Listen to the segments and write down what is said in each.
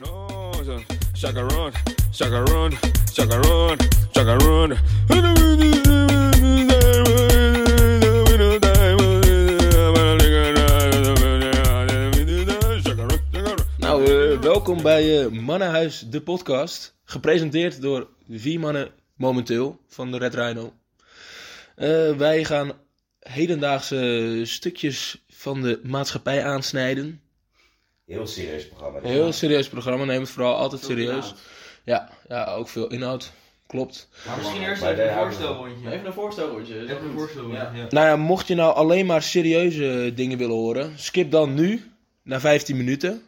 no. Nou, eh, welkom bij eh, Mannenhuis, de podcast. Gepresenteerd door vier mannen momenteel van de Red Rhino. Eh, wij gaan hedendaagse stukjes van de maatschappij aansnijden. Heel serieus programma. Heel serieus programma, neem het vooral altijd serieus. Ja, ja, ook veel inhoud. Klopt. Maar misschien eerst even een voorstelrondje. Even een voorstelrondje. Even een voorstelrondje, Ja. ja. Nou ja, mocht je nou alleen maar serieuze dingen willen horen, skip dan nu naar 15 minuten.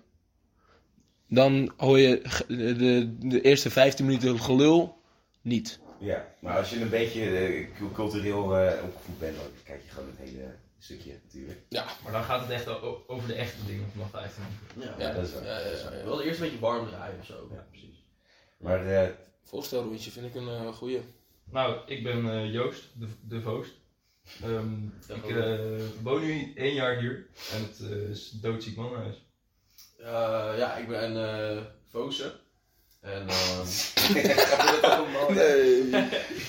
Dan hoor je de, de eerste 15 minuten gelul niet. Ja, maar als je een beetje eh, cu- cultureel eh, opgevoed bent, dan kijk je gewoon het hele stukje natuurlijk. Maar dan gaat het echt over de echte dingen 15 minuten. Ja. Ja, dat is waar. Ja, ja, ja, ja. Wel eerst een beetje warm draaien of zo. Ja. precies. Maar eh, Voorstelrondje vind ik een uh, goeie. Nou, ik ben eh, Joost, de, de Voost. Ehm, Ja, ik eh, woon nu één jaar hier en het eh, is een doodziek mannenhuis. Eh, ja, ik ben uh. En ehm ook allemaal-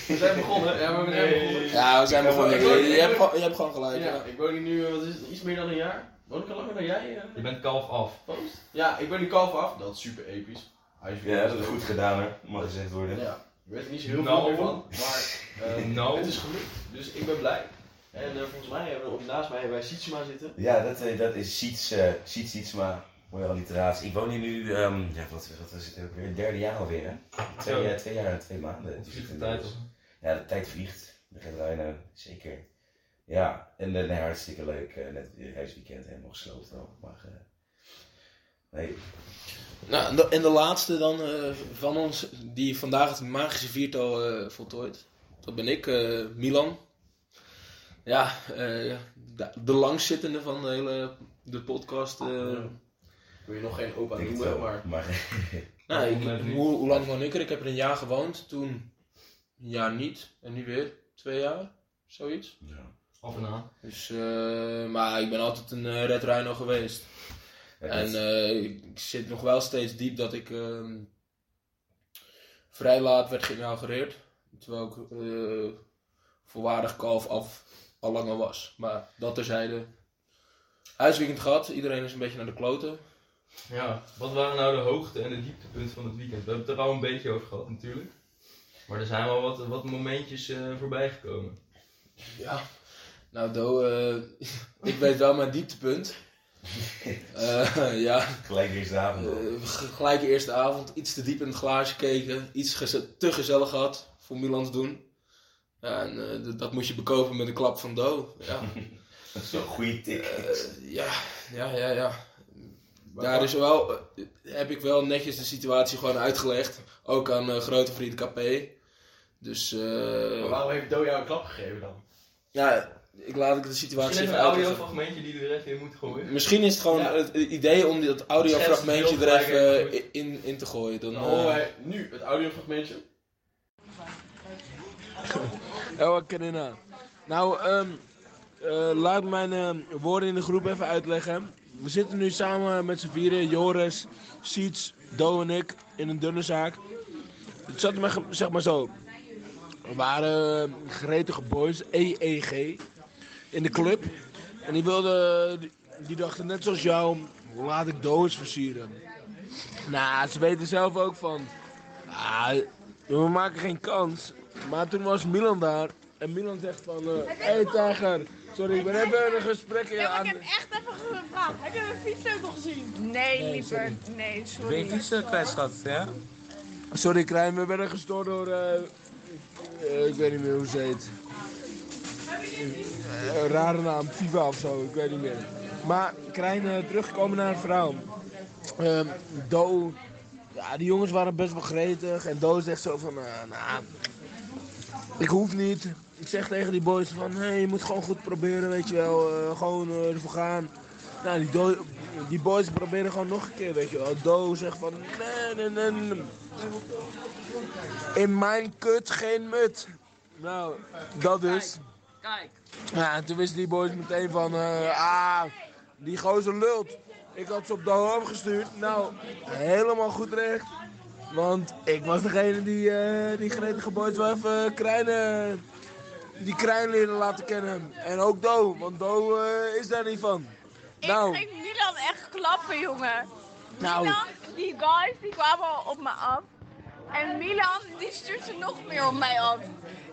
We zijn begonnen. Ja, we zijn Nee. begonnen. Ja, we zijn begonnen. Je, je, hebt, gewoon- je hebt gewoon gelijk. Ja, Ja. ik woon hier nu, eh, wat is het, iets meer dan een jaar. Woon ik al langer dan jij, eh, Je bent kalf af. Post? Ja, ik ben nu kalf af. Dat is super episch. Hij is weer ja, dat is goed gedaan hè, mag gezegd worden. Ja, ik weet er niet zo heel Nou. veel meer van. Maar eh, Nou. het is gelukt. Dus ik ben blij. En volgens mij hebben we op naast mij bij Sietsma zitten. Ja, dat, eh, dat is Siets, Siets Sietsma, mooie alliteratie. Ik woon hier nu, ehm, ja, wat, wat is het ook weer, het derde jaar alweer hè? Twee, eh, twee jaar en twee maanden. Het vliegt de tijd op. Ja, de tijd vliegt. De Red Rhino, zeker. Ja, en eh, nee, hartstikke leuk. eh, net weer huisweekend helemaal gesloopt al. Maar eh, nee, Nou, en de, laatste dan eh, van ons, die vandaag het magische viertal eh, voltooid. Dat ben ik, eh, Milan. Ja, eh, de, de langzittende van de hele de podcast. eh. Ik wil je nog geen opa denk noemen, wel. maar... Maar Nou, ik- hoe, hoe lang woon ik er? Ik heb er een jaar gewoond. Toen een jaar niet. En nu weer twee jaar. Zoiets. ja. Af en aan. Dus, eh, maar ik ben altijd een eh, Red Rhino geweest. Ja, En eh, ik zit nog wel steeds diep dat ik ehm, vrij laat werd geïnaugureerd. Terwijl ik eh, volwaardig kalf af al langer was. Maar dat terzijde. Huisweekend gehad. Iedereen is een beetje naar de kloten. Ja, wat waren nou de hoogte en de dieptepunten van het weekend? We hebben het er al een beetje over gehad natuurlijk. Maar er zijn wel wat, wat momentjes eh, voorbij gekomen. Ja. Nou, Do, eh, ik weet wel mijn dieptepunt. Eh, ja, Gelijk eerste avond. gelijk de eerste avond, iets te diep in het glaasje keken. Iets geze- te gezellig gehad voor Milans doen. Ja, en eh, dat moet je bekopen met een klap van Do. Ja, Dat is wel een goede tik. Ja, ja, ja. ja. Daar is wel, eh, heb ik wel netjes de situatie gewoon uitgelegd. Ook aan eh, grote vriend KP. Dus eh waarom heeft Do jou een klap gegeven dan? ja, ik laat ik de situatie Misschien even een audiofragmentje die er even in moeten gooien. Misschien is het gewoon Ja. het idee om dat audiofragmentje er even in, in te gooien. Dan, Dan eh, horen wij nu het audiofragmentje. Ja, wat kan nou? Eh, laat mijn ehm, woorden in de groep even uitleggen. We zitten nu samen met z'n vieren, Joris, Siets, Do en ik, in een dunne zaak. Het zat ge- zeg maar zo. Er waren uh, gretige boys, EEG, in de club. En die wilden, die, dachten net zoals jou, laat ik Do eens versieren. Nou, ze weten zelf ook van, ah, we maken geen kans. Maar toen was Milan daar. En Milan zegt van, hé hey, Tijger, sorry, ik ben even een gesprek Ja, maar aan... ik heb echt even gevraagd. Heb je mijn fietssleutel gezien? Nee, Nee, liever. sorry. Nee, Ben sorry. je fiets kwijt, schat, ja? Sorry Krijn, we werden gestoord door, eh, eh, ik weet niet meer hoe ze heet. Eh, een rare naam, Viva of zo, ik weet niet meer. Maar Krijn, teruggekomen naar het verhaal. Ehm, Do, ja, die jongens waren best wel gretig. En Do zegt zo van, nou, ik hoef niet. Ik zeg tegen die boys van, hé, je moet gewoon goed proberen, weet je wel. eh, gewoon eh, ervoor gaan. Nou, die, Do- die boys proberen gewoon nog een keer, weet je wel. Do zegt van, nee, nee, nee, nee. In mijn kut geen mut. Nou, dat dus. Kijk. Ja, en toen wisten die boys meteen van, eh, ah, die gozer lult. Ik had ze op de hoofd gestuurd. Nou, helemaal goed recht. Want ik was degene die, eh die gretige boys wel even Krijn, die Krijn leren laten kennen. En ook Do, want Do eh, is daar niet van. Nou, Ik ging Milan echt klappen, jongen. nou, Milan, die guys, die kwamen al op me af. En Milan, die stuurde nog meer op mij af.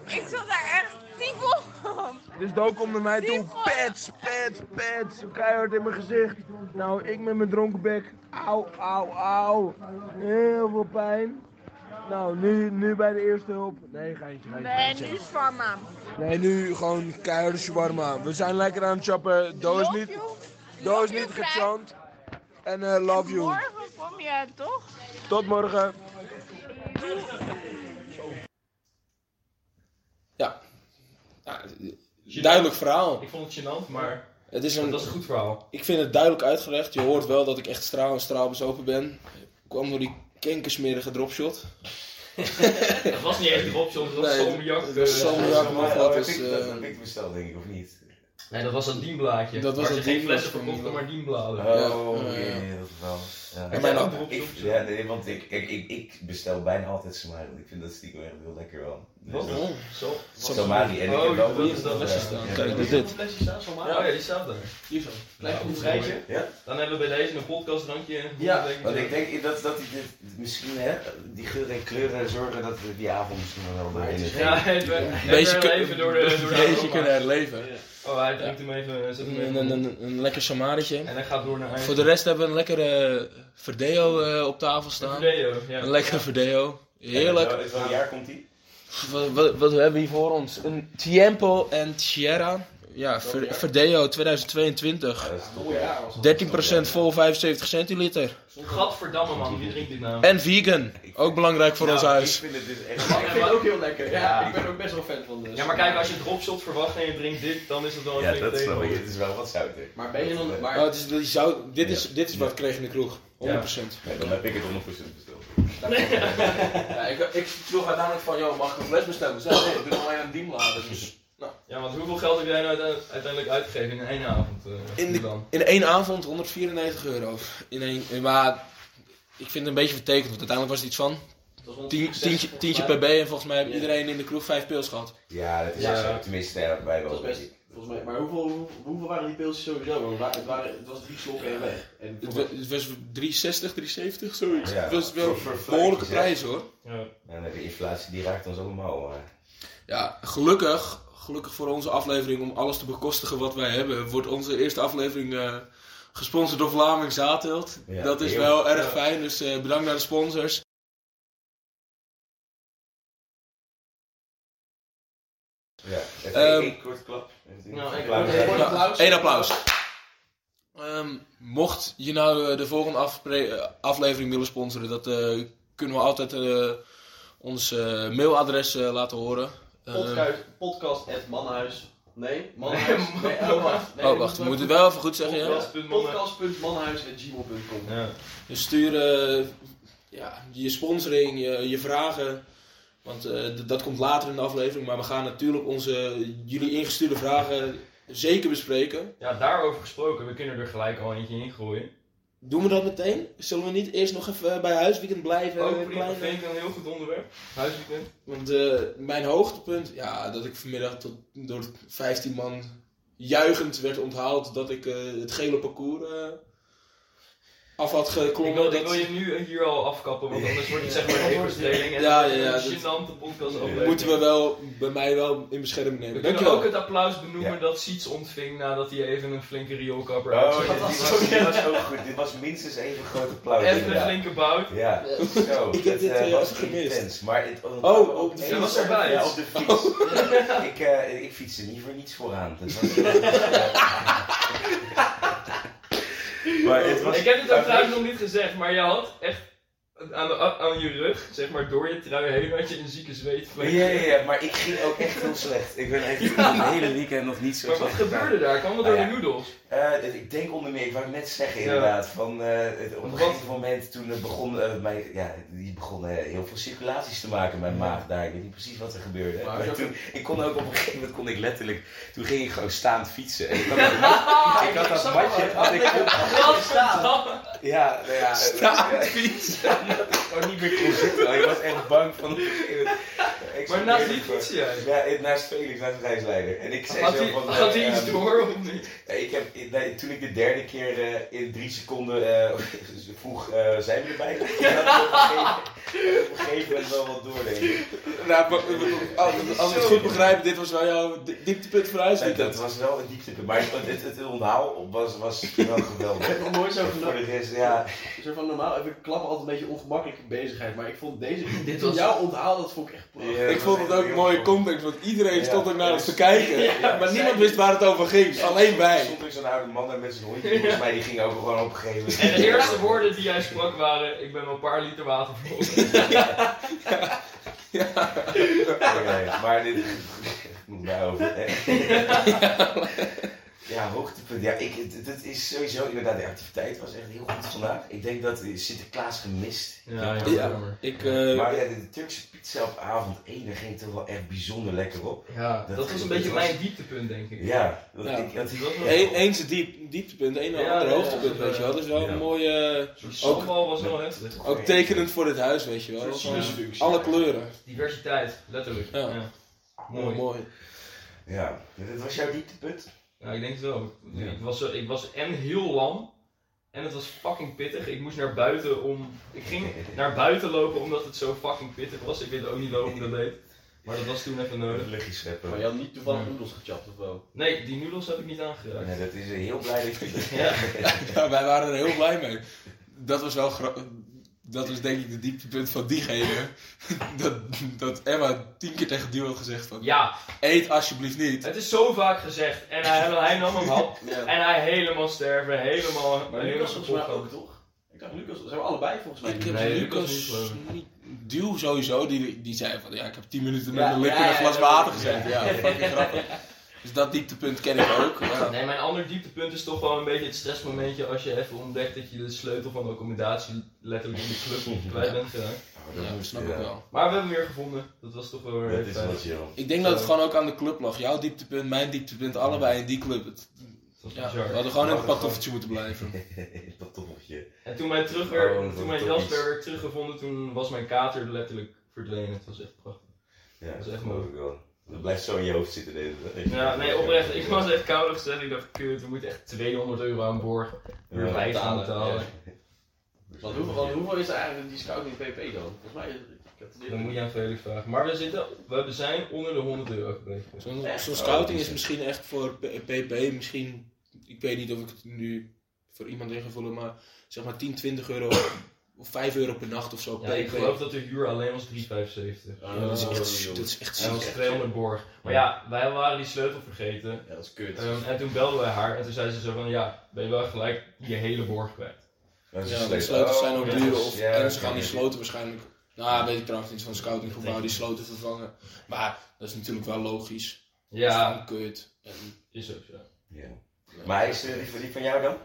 Ik zat daar echt tyfel op. dus Do komt naar mij toe. Pets, pets, pets. Keihard in mijn gezicht. Nou, ik met mijn dronken bek. Auw, auw, auw. Heel veel pijn. Nou, nu, nu bij de eerste hulp. Nee, geintje, geintje. Nee, geintje. nu is Farma. Nee, nu gewoon keiharde shawarma. We zijn lekker aan het chappen. Do is Love niet. Do is niet gechant. En eh, love you. Morgen kom je, toch? Tot morgen. Ja. Ja, duidelijk verhaal. Ik vond het gênant, maar Het is dat een, was een goed verhaal. ik vind het duidelijk uitgelegd. Je hoort wel dat ik echt straal en straalbezopen ben. Ik kwam door die kenkersmerige dropshot. Het was niet echt dropshot, het was Nee, salmiak. eh, salmiak. Nog wat dat eh, heb ik besteld, denk ik, of niet? Nee, dat was dat dienblaadje. Dat was dat ze geen flessen verkochten, maar dienbladen. Oh, Ja, nee, dat wel. Ja. En mijn. Ik, ja, nee, want ik, ik, ik, ik bestel bijna altijd Samari. Ik vind dat stiekem echt heel lekker wel. Dus Wat? dat- Zo. Samari. En ik Oh, heb wel dat is dat ja, lesje staan. ja. Kijk, dit, Dit dit. flesje staat van Ja, ja, die staat daar. Hier zo. Lijkt Ja, op een mooi. rijtje. Ja? Dan hebben we bij deze een podcastdrankje. Ja, Want ik denk dat, dat die, dit, misschien hè, die geur en kleuren zorgen dat we die avond misschien wel doorheen is. Ja, even, Beetje even door de, door kunnen herleven. Oh, hij drinkt hem even, zet hem Een, even een, een, een lekker samaretje. En hij gaat door naar eind. Voor de rest hebben we een lekkere verdeo eh, op tafel staan. Verdeo, ja. Een lekkere verdeo. Heerlijk. Uit welk jaar komt die? Wat, wat, hebben we hier voor ons? Een Tiempo en Sierra. Ja, Ver- Verdeo 2022. Ja, dat is top, Oh ja. ja, was het. 13% vol 75 centiliter. Gadverdamme man, wie drinkt dit nou? En vegan. Ook belangrijk voor Nou, ons huis. Ik vind het dus echt Ik vind het ook heel lekker. Ja, Ja. ik ben ook best wel fan van de Ja, maar kijk, als je dropshot verwacht en je drinkt dit, dan is het wel een Ja, dat snap ik. tegenvaller. Het is wel wat zouter. Maar ben je dan... Maar, Oh, het is, zout, dit, is, dit is wat ik kreeg in de kroeg. 100%. Nee, dan heb ik het 100% besteld. Ja, ik, ik vroeg uiteindelijk van, joh, mag ik een fles bestellen? Ze zei, nee, ik doe alleen een dienbladen. Dus Ja, want hoeveel geld heb jij nou uite- uiteindelijk uitgegeven in één avond? eh, in, de, dan? in één avond 194 euro. In één, maar ik vind het een beetje vertekend, want uiteindelijk was het iets van tien, tientje, per B. En volgens mij heeft Ja. iedereen in de kroeg vijf pils gehad. Ja, dat is Ja. zo. Tenminste, Dat wel. was best, volgens mij. Maar hoeveel, hoe- hoeveel waren die pilsjes sowieso? Het, waren, het, waren, het was drie slokken en weg. En Het wa- het was 360, 370, zoiets. Ja, Het was wel voor- een behoorlijke prijs hoor. Ja. En de inflatie die raakt ons allemaal. Maar... Ja, gelukkig, gelukkig voor onze aflevering om alles te bekostigen wat wij hebben, wordt onze eerste aflevering eh, gesponsord door Vlaming Zaatelt. Ja, dat is heel- wel erg ja. fijn, dus eh, bedankt naar de sponsors. Ja, even Ehm, één kort klap. Nou, ik- applaus. Eén applaus. één applaus. Ehm, mocht je nou eh, de volgende eh, aflevering willen sponsoren, dat eh, kunnen we altijd eh, ons mailadres laten horen. Ehm, Podcast, podcast at Mannenhuis. Nee, Mannenhuis. Nee, oh, wacht. Nee, oh, wacht, we moeten het wel even goed zeggen. Ja? Podcast. Podcast.mannenhuis.gmail.com Ja. Dus stuur eh, ja, je sponsoring, je, je vragen. Want eh, dat komt later in de aflevering. Maar we gaan natuurlijk onze, jullie ingestuurde vragen zeker bespreken. ja, daarover gesproken, we kunnen er gelijk al eentje in gooien. Doen we dat meteen? Zullen we niet eerst nog even bij huisweekend blijven? Een prima, kleine- vind ik een heel goed onderwerp. Huisweekend. Want eh, mijn hoogtepunt, ja, dat ik vanmiddag tot, door 15 man juichend werd onthaald dat ik eh, het gele parcours eh, af had Ik geklommen. wil, ik Dat- wil je nu hier al afkappen, want anders wordt het zeg maar een. En Ja, ja, ja, een dat- gênante podcast aflevering. moeten we wel bij mij wel in bescherming We nemen. kunnen Dankjewel. ook het applaus benoemen Ja. dat Siets ontving nadat hij even een flinke rioolkapper Oh, uitzette. dit, dit was, dit was ook goed. Dit was minstens even groot applaus. Even een flinke bout. Ja, zo. Ik heb het, dit, eh, was intens. Maar het, Oh, op de fiets. was erbij. Ja, op de fiets. ik, eh ik fietste niet voor niets vooraan. Dat was, maar het was, Ik heb het ook trouwens nog niet gezegd, maar je had echt aan, de, aan je rug, zeg maar door je trui heen, had je een zieke zweetvlek. Ja, ja, ja, maar ik ging ook echt heel slecht. Ik ben echt Ja. het hele weekend nog niet zo Maar wat slecht gebeurde daar? Kwam het Nou door ja. de noedels? Eh, ik denk onder meer, ik wou het net zeggen Ja. inderdaad, van eh, het- op een gegeven moment toen het begon, eh, mijn, ja, die begon heel veel circulaties te maken, mijn maag daar. Ik weet niet precies wat er gebeurde. Maar Maar ook- toen, ik kon ook op een gegeven moment, kon ik letterlijk, toen ging ik gewoon staand fietsen. En ik had dat, mat- ik had dat matje, had ik ja, nou ja, Staand fietsen. Omdat ik gewoon niet meer kon zitten. Ik was echt bang van, ik Maar naast wie fietste jij? Ja, naast Felix, naast de reisleider. En ik zei Had zo van... had eh, hij iets ehm, door of niet? ja, ik heb, nee, toen ik de derde keer eh, in drie seconden eh, vroeg, eh, zijn we erbij? Ja, dat op een gegeven- moment wel wat door, denk ik. Nou, maar- als, als ik het goed begrijp, dit was wel jouw di- dieptepunt voor huis. Nee, dat was wel een dieptepunt, maar het, het, het onthaal was, was wel geweldig. Ik heb nog nooit zo Voor genoten. de rest, ja. Zo van normaal heb ik klappen altijd een beetje ongemakkelijke bezigheid, maar ik vond deze, Dit was- jouw onthaal, dat vond ik echt prachtig. Ja, Ik vond het ook heel mooie context, want iedereen Ja. stond ook naar ons te kijken. Ja, maar niemand wist waar het over ging, alleen Er wij. stond ook zo'n oude man daar met zijn hondje, volgens mij die ging ook gewoon op een gegeven moment. En de eerste woorden die hij sprak waren: Ik ben wel een paar liter water voor. Oké, maar dit moet mij over. Ja, hoogtepunt. Ja, ik, het, het is sowieso inderdaad, de activiteit was echt heel goed vandaag. Ik denk dat eh, Sinterklaas gemist. Ja, Ik- ja, Ja. jammer. Ik, eh, Maar ja, de, de Turkse pizza op avond 1, daar ging toch wel echt bijzonder lekker op. Ja, Dat- dat was een dat beetje was- mijn dieptepunt, denk ik. Ja, dat, Ja. ik, dat, Dat was wel- Eén eens het diep, dieptepunt, een en Ja, ander ja, hoogtepunt, ja. weet je wel. Dat is wel Ja. een mooie, sambal was wel heftig. ook tekenend voor dit huis, weet je wel. Een alle kleuren. Diversiteit, letterlijk. Ja. Ja. Mooi, Mooi. ja, dit was jouw dieptepunt? Ja, ik denk het wel. Ja. Ik, was, eh, ik was en heel lam. En het was fucking pittig. Ik moest naar buiten om... Ik ging naar buiten lopen omdat het zo fucking pittig was. Ik weet ook niet waarom ik dat deed. Maar dat was toen even nodig. Een luchtje scheppen. Maar je had niet toevallig Ja. noedels gechapt of wel? Nee, die noedels heb ik niet aangeraakt. Nee, dat is eh, heel blij dat je Ja. Ja, wij waren er heel blij mee. Dat was wel gra- Dat was denk ik de dieptepunt van diegene. Dat, dat Emma tien keer tegen Duo had gezegd van... ja, Eet alsjeblieft niet. het is zo vaak gezegd. En hij, hij nam hem hap. Ja. En hij helemaal sterven. Helemaal... Maar helemaal Lucas volgens mij ook, toch? Ik dacht Lucas, zijn we allebei volgens mij. Ik heb Nee, Lucas niet. Duw sowieso, die, die zei van ja, ik heb 10 minuten met Ja, mijn lip ja, in een glas ja, water ja. gezeten. Ja, fucking grappig. Dus dat dieptepunt ken ik ook. Ja. Nee, mijn ander dieptepunt is toch wel een beetje het stressmomentje als je even ontdekt dat je de sleutel van de accommodatie letterlijk in de club kwijt bent geraakt. Oh, Ja, dat snap ik wel. Maar we hebben hem weer gevonden. Dat was toch wel weer Dat is wel. Ik denk dat het gewoon ook aan de club lag. Jouw dieptepunt, mijn dieptepunt, allebei in die club. Het- Dat was ja, we hadden gewoon in het pantoffeltje moeten blijven. En toen mijn, terug weer, Oh, toen mijn was jas toch weer werd teruggevonden, toen was mijn kater letterlijk verdwenen. Het was echt prachtig. Ja, Dat is echt mooi. Dat blijft zo in je hoofd zitten. Deze, Ja, nee, oprecht. Ik was echt koud gezet. Ik dacht, kut, we moeten echt 200 euro aan boord. Weer Ja. vijf gaan betalen. Want hoeveel, want hoeveel is er eigenlijk die scouting PP dan? Volgens mij, Dan moet je aan Felix vragen. Maar we, zitten, we zijn onder de 100 euro gebleven. Zo'n Oh, scouting die is is- misschien echt voor PP, misschien, ik weet niet of ik het nu voor iemand in ga vullen, maar zeg maar 10, 20 euro of 5 euro per nacht of zo. Ja, ik geloof dat de huur alleen was 3,75. Ja, dat is echt, dat is echt En dat was ziek. 200 borg. Maar ja, wij waren die sleutel vergeten. Ja, dat is kut. Ehm, en toen belden wij haar en toen zei ze zo van ja, ben je wel gelijk je hele borg kwijt. Ja, de sleutels zijn ook Oh, duur ja, of, ja, en ze gaan die sloten waarschijnlijk, nou weet ik trouwens niet van scoutinggebouw, die sloten vervangen. Maar dat is natuurlijk wel logisch. Ja, Dat is kut. En is ook zo. Ja. Maar is er van- die van jou dan?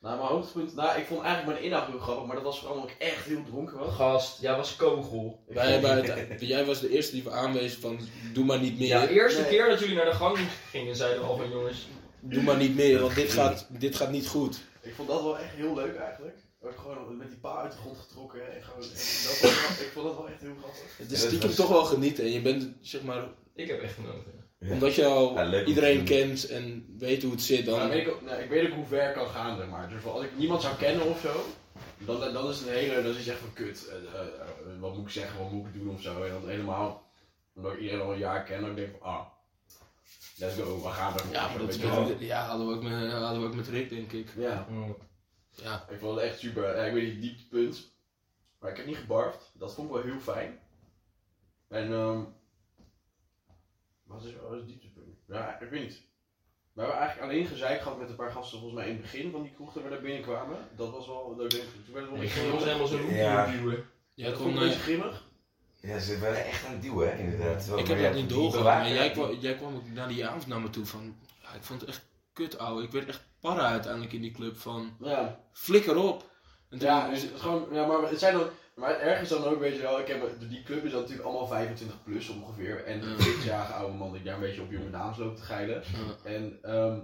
Nou, mijn hoogtepunt, nou, ik vond eigenlijk mijn inhoud heel grappig, maar dat was vooral omdat ik echt heel dronken was. Gast, jij was kogel. Wij het- jij was de eerste die we aanwezen van doe maar niet meer. Ja, de eerste Nee. keer dat jullie naar de gang gingen, zeiden we al van jongens. Doe maar niet meer, want dit gaat, dit gaat niet goed. Ik vond dat wel echt heel leuk eigenlijk. Ook gewoon met die pa uit de grond getrokken en gewoon, en dat was ik vond dat wel echt heel grappig. Het is stiekem toch wel genieten. En je bent, zeg maar, Ik heb echt genoten. Ja. omdat je al Ja, iedereen kent en weet hoe het zit, Nou, dan... weet ik, ook, nou, ik weet ook hoe ver ik kan gaan, zeg maar. Dus als ik niemand zou kennen of zo, dan, dan is het een hele, dan is het echt van kut. eh, eh, eh, wat moet ik zeggen, wat moet ik doen of zo. En dan helemaal, omdat ik iedereen al een jaar ken, dan denk ik van, ah, let's go, we gaan er. Ja, maar dat ja, hadden, we ook met, hadden we ook met Rick, denk ik. Ja, Ja, ik vond het echt super. Ja, ik weet niet, dieptepunt. Maar ik heb niet gebarfd. Dat vond ik wel heel fijn. En, ehm wat is, wat is het dieptepunt? Ja, ik weet niet. We hebben eigenlijk alleen gezeik gehad met een paar gasten volgens mij in het begin van die kroeg dat we daar binnenkwamen. Dat was wel, dat ik denk, toen werd het wel Ik een ging ons helemaal zo'n hoekje Ja. duwen. Jij dat kon, vond ik een eh, beetje grimmig. Ja, ze waren echt aan het duwen, hè, inderdaad. Terwijl- ik heb maar dat ja, niet doorgehad, maar jij kwam, jij kwam ook na die avond naar me toe van... Ja, ik vond het echt kut, ouwe. Ik werd echt para uiteindelijk in die club van... Ja, Flikker op! En toen- ja, dus gewoon, ja maar het zijn dan, maar ergens dan ook, weet je wel, ik heb, die club is dan natuurlijk allemaal 25 plus ongeveer. En ik ja, oude man, die daar een beetje op jonge dames loopt te geilen. En ehm,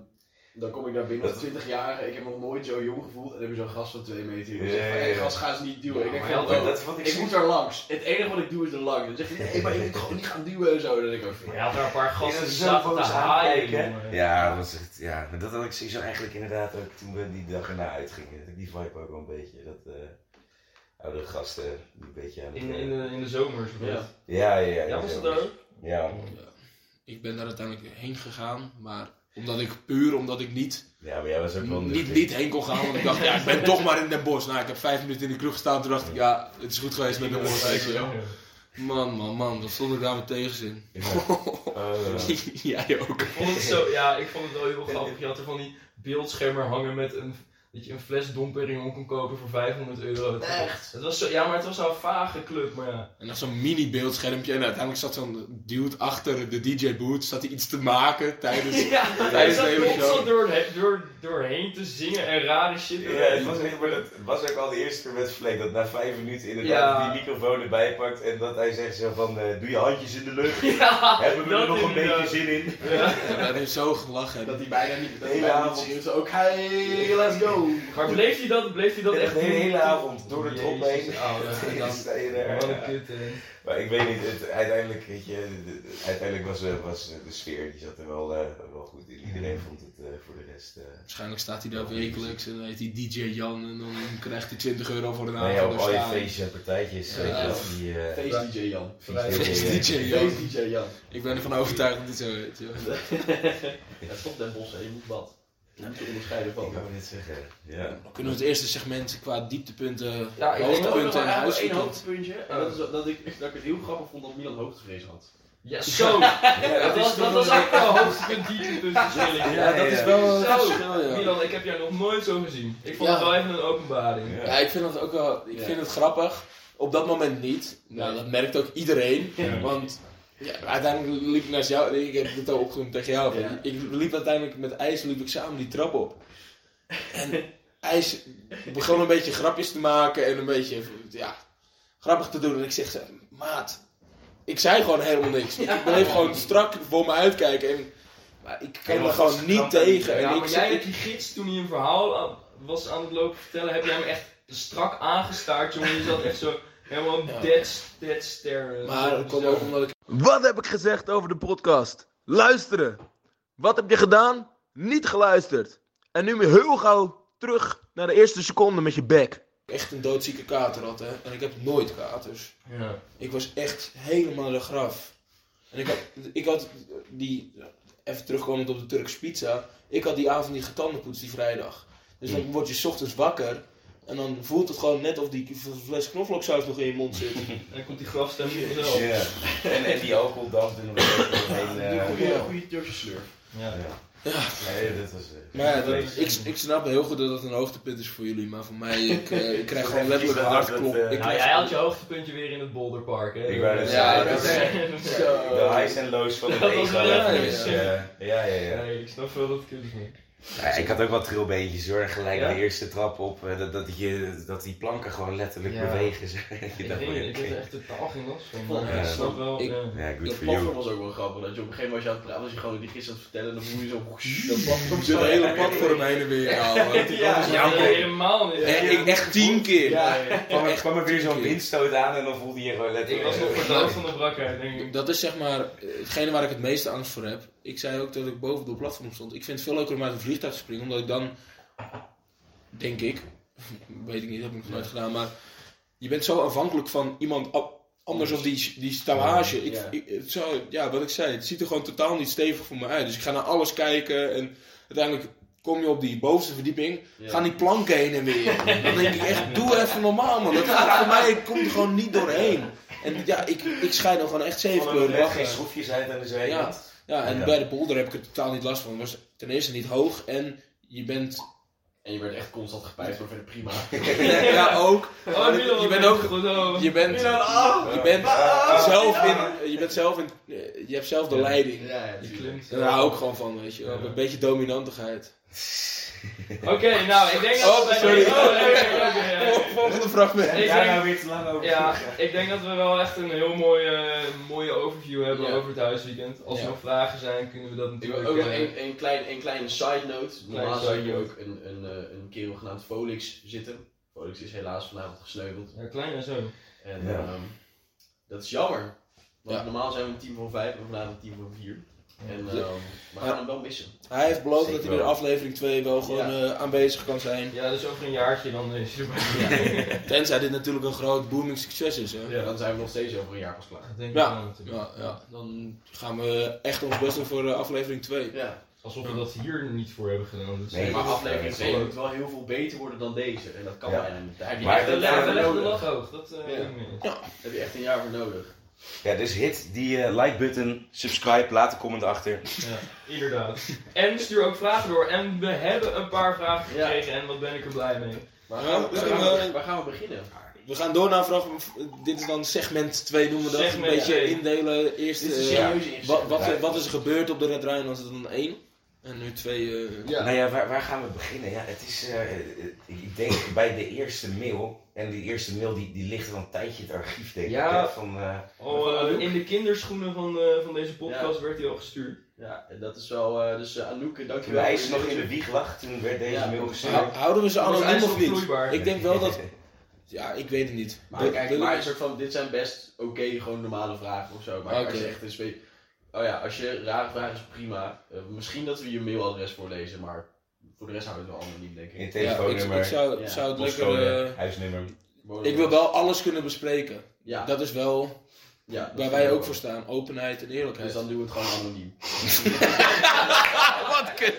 dan kom ik daar binnen als Dat- 20 jaar, ik heb me nog nooit zo jong gevoeld. En dan heb je zo'n gast van 2 meter die Ja, zegt van, ja, hey, ja. gast, ga eens niet duwen. ik denk van, ja, oh, dat ik ik zeg. moet daar langs. Het enige wat ik doe is er langs. Dan zeg je, nee, maar je moet gewoon niet gaan duwen en zo. Dan denk ik ook, Je had daar een paar gasten Ja, die zo zaten te haaien. Ja, dat was echt, ja, maar dat had ik sowieso eigenlijk inderdaad ook toen we die dag erna uitgingen. Dat ik die vibe ook wel een beetje, dat eh oudere gasten die een beetje aan het... In, eh, in, de, in de zomers. Ja. ja, ja, ja. Ja, was zo. het ook? Ja, Ik ben daar uiteindelijk heen gegaan, maar omdat ik puur omdat ik niet, ja, maar jij was ook wel niet, niet heen kon gaan. Want ik dacht, ja, ik ben toch maar in Den Bosch. Nou, ik heb vijf minuten in de kroeg gestaan. Toen dacht ik, ja, het is goed geweest met Den Bosch. Weet je wel. Man, man, man, wat stond ik daar met tegenzin. Ja. Oh, ja. Jij ook. Ik vond het zo, ja, ik vond het wel heel grappig. Je had er van die beeldschermen hangen met een, dat je een fles dompering om kon kopen voor 500 euro. Echt? Het was zo, ja, maar het was zo'n vage club, maar ja. En dan zo'n mini beeldschermpje. En uiteindelijk zat zo'n dude achter de DJ boot. Zat hij iets te maken tijdens... Ja, hij tijdens zat de hele constant show. door, door, doorheen te zingen en rare shit. Ja, het was, echt, maar dat, het was ook al de eerste keer met Vleek dat na vijf minuten inderdaad Ja. die microfoon erbij pakt en dat hij zegt zo van eh, doe je handjes in de lucht. Ja, Hebben we er nog een beetje zin in? Ja. Ja, daar heeft zo gelachen. Dat hij bijna niet, dat hij Hele bijna niet ook, hey, let's go. Maar bleef hij dat, bleef dat echt de hele, avond door de drop heen. Je daar, Wat een kut, hè. Maar ik weet niet, het, uiteindelijk, weet je, de- de- uiteindelijk was, eh, was de sfeer, die zat er wel, eh, wel goed in. Iedereen vond het eh, voor de rest... eh Waarschijnlijk staat hij daar wekelijks en dan heet hij DJ Jan en dan krijgt hij 20 euro voor een nou avond. ja, op daar al je feestjes en partijtjes, weet je Ja. wel, die... eh, Face DJ Jan. feestjes, DJ Jan. DJ Jan. Ik ben ervan overtuigd dat dit zo heet. joh. Ja, stop Den Bosch, je moet wat. Er onderscheiden Ik van. wou dit zeggen, ja. Dan kunnen we het eerste segment qua dieptepunten, Ja, ik Ik hoogtepunten en één hoogtepuntje. En dat is dat ik, dat ik het heel grappig vond dat Milan hoogtevrees had. Ja, zo! dat, was, dat was ook wel een hoogtepunt dieptepuntverschilling. Ja, dat is wel een Zo. Milan, ik heb jou nog nooit zo gezien. Ik vond Ja. het wel even een openbaring. Ja. Ja, ik vind het ook wel, ik Ja. vind het grappig. Op dat moment niet. Nou, dat merkt ook iedereen. Ja. Want ja, uiteindelijk liep ik naast jou, ik heb het al opgenomen tegen jou. Ja. Ik liep uiteindelijk met IJs liep ik samen die trap op. En IJs begon een beetje grapjes te maken en een beetje ja, grappig te doen. En ik zeg ze, maat, ik zei gewoon helemaal niks. Ik bleef gewoon strak voor me uitkijken. En, maar ik kan er gewoon niet tegen. En Ja, ik, maar jij ik- hebt die gids toen hij een verhaal was aan het lopen vertellen, heb jij hem echt strak aangestaard, jongen. Je zat echt zo helemaal Ja. dead, dead stare. maar dat kwam ook omdat ik Wat heb ik gezegd over de podcast? Luisteren. Wat heb je gedaan? Niet geluisterd. En nu weer heel gauw terug naar de eerste seconde met je bek. echt een doodzieke kater had. Hè? En ik heb nooit katers. Ja. Ik was echt helemaal de graf. En ik had, ik had die, even terugkomend op de Turkse pizza. Ik had die avond niet getandenpoetst die vrijdag. Dus dan word je 's ochtends wakker. En dan voelt het gewoon net of die fles knoflooksaus nog in je mond zit. En dan komt die grafstem vanzelf. Ja. En, en die alcohol er nog. Een eh, goede, Turkse slurf. Ja. ja. Ja. Nee, dat was... eh, Maar ja, dat- ik, ik snap heel goed dat dat een hoogtepunt is voor jullie. Maar voor mij, ik, eh, ik krijg gewoon letterlijk een hartklop. dat, Ik Nou, jij had je hoogtepuntje weer in het Boulderpark, hè? Ik wou net Ja, dat de highs en lows van het was ego. dus, ja. eh, ja, ja, ja. Nee, ik snap wel dat het kut is. man. Ja, ik had ook wel trilbeentjes hoor. Gelijk Ja? de eerste trap op. eh, Dat, dat, je, dat die planken gewoon letterlijk Ja. bewegen. zo. je Ik, weet niet, ik echt totaal geen last van. Vond- Maar ja, ik snap wel. ik- ja. Ja, good Dat for platform you. was ook wel grappig. Dat je op een gegeven moment was je aan het praten, was je gewoon die gids aan het vertellen. En dan voel je zo dat platform De hele platform heen en weer halen. Ja, helemaal niet. Eh, ik echt tien keer. Ja, kwam, er, kwam er weer zo'n windstoot aan en dan voelde je gewoon Ik letterlijk... was nog eh, verdoofd van de brakheid, denk ik. Dat is zeg maar eh, hetgene waar ik het meeste angst voor heb. Ik zei ook dat ik boven de platform stond. Ik vind het veel leuker om uit een vliegtuig te springen, omdat ik dan, denk ik, weet ik niet, heb ik nog nooit gedaan, maar je bent zo afhankelijk van iemand anders of die, die stallage. Ik, Ja. ik, het zou, ja, wat ik zei, het ziet er gewoon totaal niet stevig voor me uit. Dus ik ga naar alles kijken en uiteindelijk kom je op die bovenste verdieping, Ja. gaan die planken heen en weer. Dan denk ik echt, doe even normaal man. Dat gaat voor mij, ik kom er gewoon niet doorheen. En ja, ik, ik schijn dan gewoon echt zeven er kleuren net geen schroefjes uit aan de zijkant. Ja, en Ja. bij de polder heb ik er totaal niet last van. Het was ten eerste niet hoog en je bent... En je werd echt constant gepijpt, maar verder prima. ja, ook. Oh, Milan, je bent ook... oh. Je bent, je bent zelf in... Je bent zelf in... Je hebt zelf de leiding. Ja, ja, Je klimt. Daar hou ik gewoon van, weet je. Een beetje dominantigheid. Oké, nou, ik denk dat Oh, sorry. Oh, ja. Volgende fragment. Ik Daar nou denk, weer te lang over. ja, ik denk dat we wel echt een heel mooie, mooie overview hebben Ja. over het huisweekend. Als er Ja. nog vragen zijn, kunnen we dat Ik natuurlijk... ook nog eh, een, een, klein, een kleine side note. Normaal zou hier ook een, een, eh, een kerel genaamd Folix zitten. Folix is helaas vanavond gesneuveld. Ja, klein en zo. En Ja. ehm, dat is jammer. Want Ja. normaal zijn we een team van vijf en vanavond een team van vier. En ehm, we gaan hem wel missen. Hij heeft beloofd Zeker dat hij wel. aflevering 2 wel gewoon Ja. eh, aanwezig kan zijn. Ja, dus over een jaartje dan is hij erbij. Tenzij dit natuurlijk een groot booming succes is. Hè? Ja, dan zijn we nog steeds over een jaar pas klaar. Denk ik Ja. natuurlijk. Ja, ja, dan gaan we echt ons best doen voor eh, aflevering 2. Ja, Alsof we dat hier niet voor hebben gedaan. Dus Nee, maar aflevering dat 2 is moet wel heel veel beter worden dan deze. En dat kan bijna niet. Daar heb je echt een jaar voor nodig. Dat eh heb je echt een jaar voor nodig. Ja, dus hit die eh, like button, subscribe, laat een comment achter. Ja, inderdaad. En stuur ook vragen door. En we hebben een paar vragen Ja. gekregen en wat ben ik er blij mee. Waar gaan, we, waar gaan, we- waar gaan we beginnen? We gaan door naar fragment. Dit is dan segment 2 noemen we dat. Segment een beetje twee. indelen. Eerst Dit is serieuze wat, wat, wat is er gebeurd op de Red Rhine? Was het dan 1? En nu 2. eh Ja. Nou ja, waar, waar gaan we beginnen? Ja, het is, ik denk bij de eerste mail, en die eerste mail die, die ligt al een tijdje in het archief, denk Ja. ik. Hè, van, eh, Al eh, in de kinderschoenen van, eh, van deze podcast werd hij al gestuurd. Ja, en dat is wel. eh, dus uh, Anouk, toen dankjewel. hij voor nog in de wieg lag, toen werd deze Ja. mail gestuurd. hou- houden we ze anoniem of niet? vloeibaar. Ik denk wel dat. Ja, ik weet het niet. Maar Wil- kijk, maar we- een soort van, dit zijn best oké, gewoon normale vragen of zo. Maar Oké. als je echt een spe- Oh ja, als je rare vragen is prima. Misschien dat we je mailadres voorlezen, maar voor de rest houden we het wel anoniem, denk In ik. ja, ik, telefoonnummer, ik zou, Ja. zou het lekker. eh, huisnummer. ik wil wel alles kunnen bespreken. Ja, Dat is wel ja, dat waar wij ik ook wel. voor staan: openheid en eerlijkheid. Dus dan doen we het gewoon anoniem. Wat kut!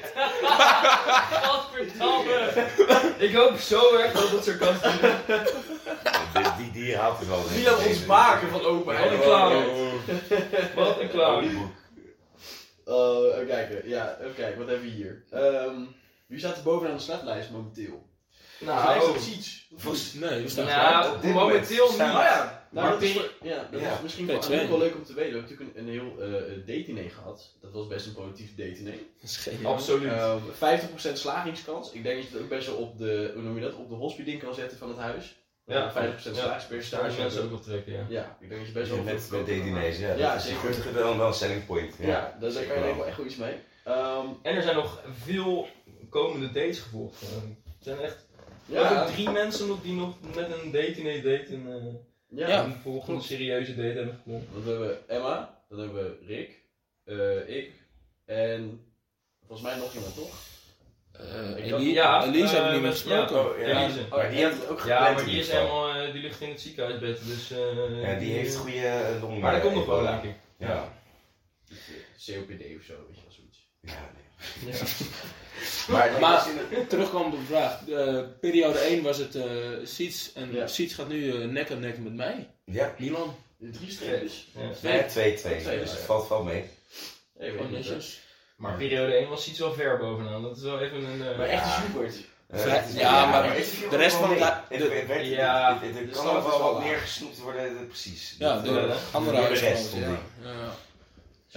Gadverdamme! Ik hoop zo erg dat het sarcastisch is. Die, die, die haalt het wel. ik. Milan ons maken van openheid. Wat een clown. Wat een clown. Oh, even kijken. Ja, even kijken. Wat hebben we hier? Ehm, wie staat er bovenaan de startlijst momenteel? Is Nou, dat Siets. Volgens- Nee, we staan nou momenteel niet. Oh ja, nou, Maar dat is, Peri- voor- ja, dat Ja. is misschien Anouk wel leuk om te weten. We hebben natuurlijk een, een heel eh date gehad. Dat was best een productief date Dat is geniaal. Absoluut. Ehm 50% slagingskans. Ik denk dat je het ook best wel op de, hoe noem je dat, op de hospiding kan zetten van het huis. Ja. 50% Ja. Daar slagingspercentage. zijn mensen ook wel trekken, ja. Ja, ik denk dat je best wel met kan D-diners, ja. Ja, dat is zeker. wel, wel een selling point. Ja, ja daar kan je wel echt goed iets mee. Ehm, En er zijn nog veel komende dates gevolgd. Eh, Er zijn echt ja, ook drie mensen nog die nog met een date in date een, eh, ja. Een volgende serieuze date hebben. Want we hebben Emma, dan hebben we Rick, eh, ik en volgens mij nog iemand toch? Eh, Ik Elie- Ja, Elise eh, hebben we niet meer met- gesproken. Oh, ja. Elise. Maar die had het ook Ja, gepland maar die is helemaal, eh, die ligt in het ziekenhuisbed, dus... eh, Ja, die heeft goede eh, long. Maar dat komt nog wel, denk ik. Ja. COPD of zo, weet je wel zoiets. Ja, nee. Ja. Maar, Maar- Terugkomen op de vraag. Eh, periode 1 was het eh Siets. En Ja. Siets gaat nu eh, nek aan nek met mij. ja, Milan. De drie streepjes. Ja. nee, 2-2. Twee, Dus ja. het valt wel mee. Niet, netjes. Maar periode 1 was iets wel ver bovenaan. Dat is wel even een... eh. Maar echt een is- ja, maar de rest van de- Ja. De kan wel wat meer gesnoept worden, precies. Ja, de andere door de rest, ja.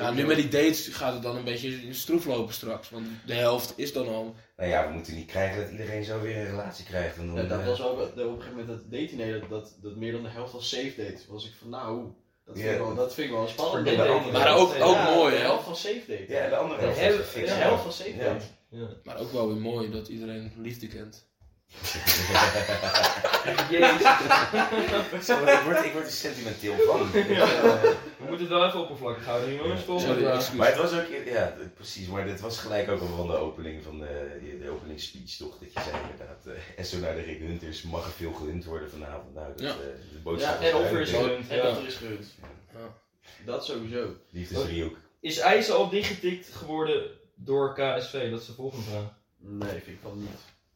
Ja. Nu met die dates gaat het dan een beetje in stroef lopen straks. Want de helft is dan al. Nou ja, we moeten niet krijgen dat iedereen zo weer een relatie krijgt. En dan, Ja, dat was wel op een gegeven moment dat date dat, dat, dat meer dan de helft was safe date. was ik van nou, dat vind, Ja. ik, wel, dat vind ik wel spannend. Dating. Maar ook, ook ja, mooi, De hè? helft van safe date. Ja, de andere De helft de helft van safe Ja. date. Ja. Maar ook wel weer mooi dat iedereen liefde kent. Jezus. Ik, word, ik word er sentimenteel van. Eh, We moeten het wel even oppervlakkig houden, jongens. Vraag. excuus. Maar het was ook, ja, precies, maar dit was gelijk ook al van de opening van de, de, opening speech toch, dat je zei inderdaad, eh, en zo naar de Rick Hunters mag er veel gerund worden vanavond. Nou, dat, Ja. eh, de boodschap Ja, En was of er is gerund, En ja. dat er is. Ja. Dat sowieso. Liefdesdriehoek. Is IJs al dichtgetikt geworden door KSV? Dat is de volgende vraag. Nee, vind ik van niet.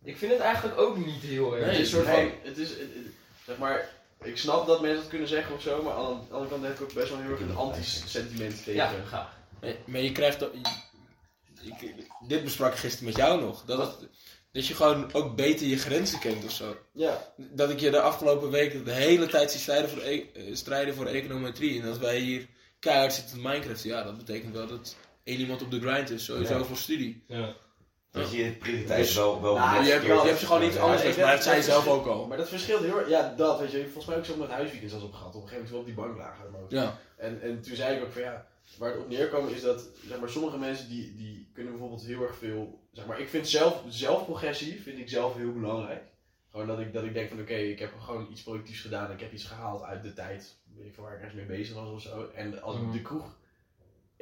Ik vind het eigenlijk ook niet heel erg. het is een soort nee. van, het is, het- het- zeg maar, ik snap dat mensen dat kunnen zeggen of zo, maar aan de andere kant heb ik ook best wel heel erg een anti-sentiment tegen. Ja, graag. Maar, maar je krijgt je- dit besprak ik gisteren met jou nog. Dat, het, dat je gewoon ook beter je grenzen kent of zo. Ja, Dat ik je de afgelopen weken de hele tijd zie strijden voor, e- eh, strijden voor econometrie. En dat wij hier keihard zitten te Minecraft. Ja, dat betekent wel dat één iemand op de grind is. Sowieso Ja. voor studie. Ja. Dat je je prioriteit Dus- wel, wel Nou, je, hebt, je hebt gewoon iets anders maar dat zei zelf ook al. maar dat verschilt heel erg. Ja, dat weet je. Volgens mij ook zo met huisweekends als op gehad. Op een gegeven moment wel op die bank lagen. Ja. En, en toen zei ik ook van ja, waar het op neerkwam is dat zeg maar, sommige mensen die, die kunnen bijvoorbeeld heel erg veel. Zeg maar, ik vind zelf, zelfprogressie vind ik zelf heel belangrijk. Gewoon dat ik, dat ik denk van oké, ik heb gewoon iets productiefs gedaan. Ik heb iets gehaald uit de tijd weet ik, waar ik ergens mee bezig was of zo. En als ik Mhm. de kroeg.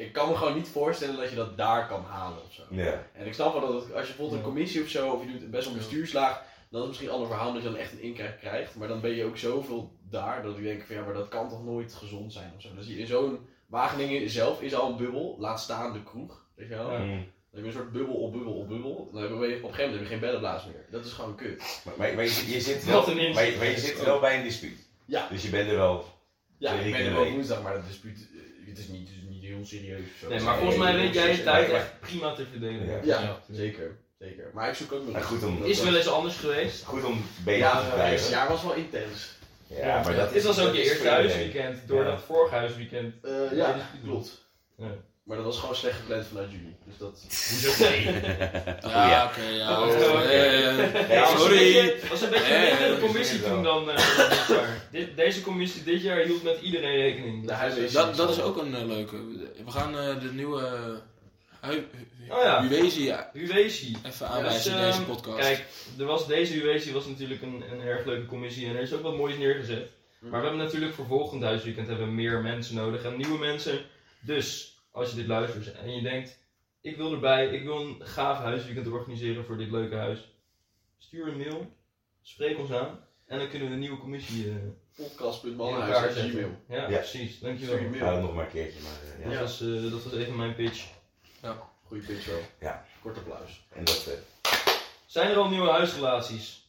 Ik kan me gewoon niet voorstellen dat je dat daar kan halen of zo. Ja. En ik snap wel dat het, als je bijvoorbeeld een commissie of zo, of je doet best wel een bestuurslaag, dan is het misschien een ander verhaal dat je dan echt een inkrijg krijgt. Maar dan ben je ook zoveel daar dat ik denk van ja, maar dat kan toch nooit gezond zijn of zo. Dus in zo'n Wageningen zelf is al een bubbel, laat staan de kroeg. Weet je wel? Ja. Mm. Dan heb je een soort bubbel op bubbel op bubbel. Dan heb je op een gegeven moment heb je geen bellenblaas meer. Dat is gewoon kut. Maar, maar, maar je, zit- je zit wel, maar, je- maar je zit wel bij een dispuut. Ja. Dus je bent er wel. Ja, ik ben er wel woensdag, maar dat dispuut, eh, het is niet, het is niet heel serieus of zo. Nee, maar volgens mij weet jij je tijd echt prima te verdelen. Ja. Ja, zeker. zeker. Maar ik zoek ook nog Maar goed om- Is wel eens anders geweest. Goed om bezig Ja, te het eerste blijven. jaar was wel intens. Ja, maar dat Dit was is- ook je is eerste huisweekend, door Ja. dat vorige huisweekend. Eh, Nee, ja, dat is- klopt. Ja. Maar dat was gewoon slecht gepland vanuit jullie. Dus dat... Hoezo? Nee. Ja, ja. oké, ja. Oh, oké. Ja, was sorry. Een beetje, was een beetje een dat commissie is toen dan eh, dit jaar. Dit, deze commissie dit jaar hield met iedereen rekening. De huiswezen- Dat, dat is ook een eh, leuke. We gaan eh, de nieuwe Oh ja. Uwezi Uwezi. even aanwijzen in Dus, deze podcast. Kijk, er was, deze Uwezi was natuurlijk een, een erg leuke commissie en er is ook wat moois neergezet. Maar we hebben natuurlijk voor volgend huisweekend hebben we meer mensen nodig en nieuwe mensen. Dus, als je dit luistert en je denkt, ik wil erbij, ik wil een gaaf huisweekend organiseren voor dit leuke huis. Stuur een mail, spreek ons aan en dan kunnen we een nieuwe commissie eh in elkaar Podcast.mannenhuis.gmail. zetten. Ja, Ja. precies. Stuur je Dankjewel. mail. Nog maar een keertje. Maar, eh, ja. Dat, was, eh, dat was even mijn pitch. Goeie pitch wel. Ja. Kort applaus. En dat, eh, Zijn er al nieuwe huisrelaties?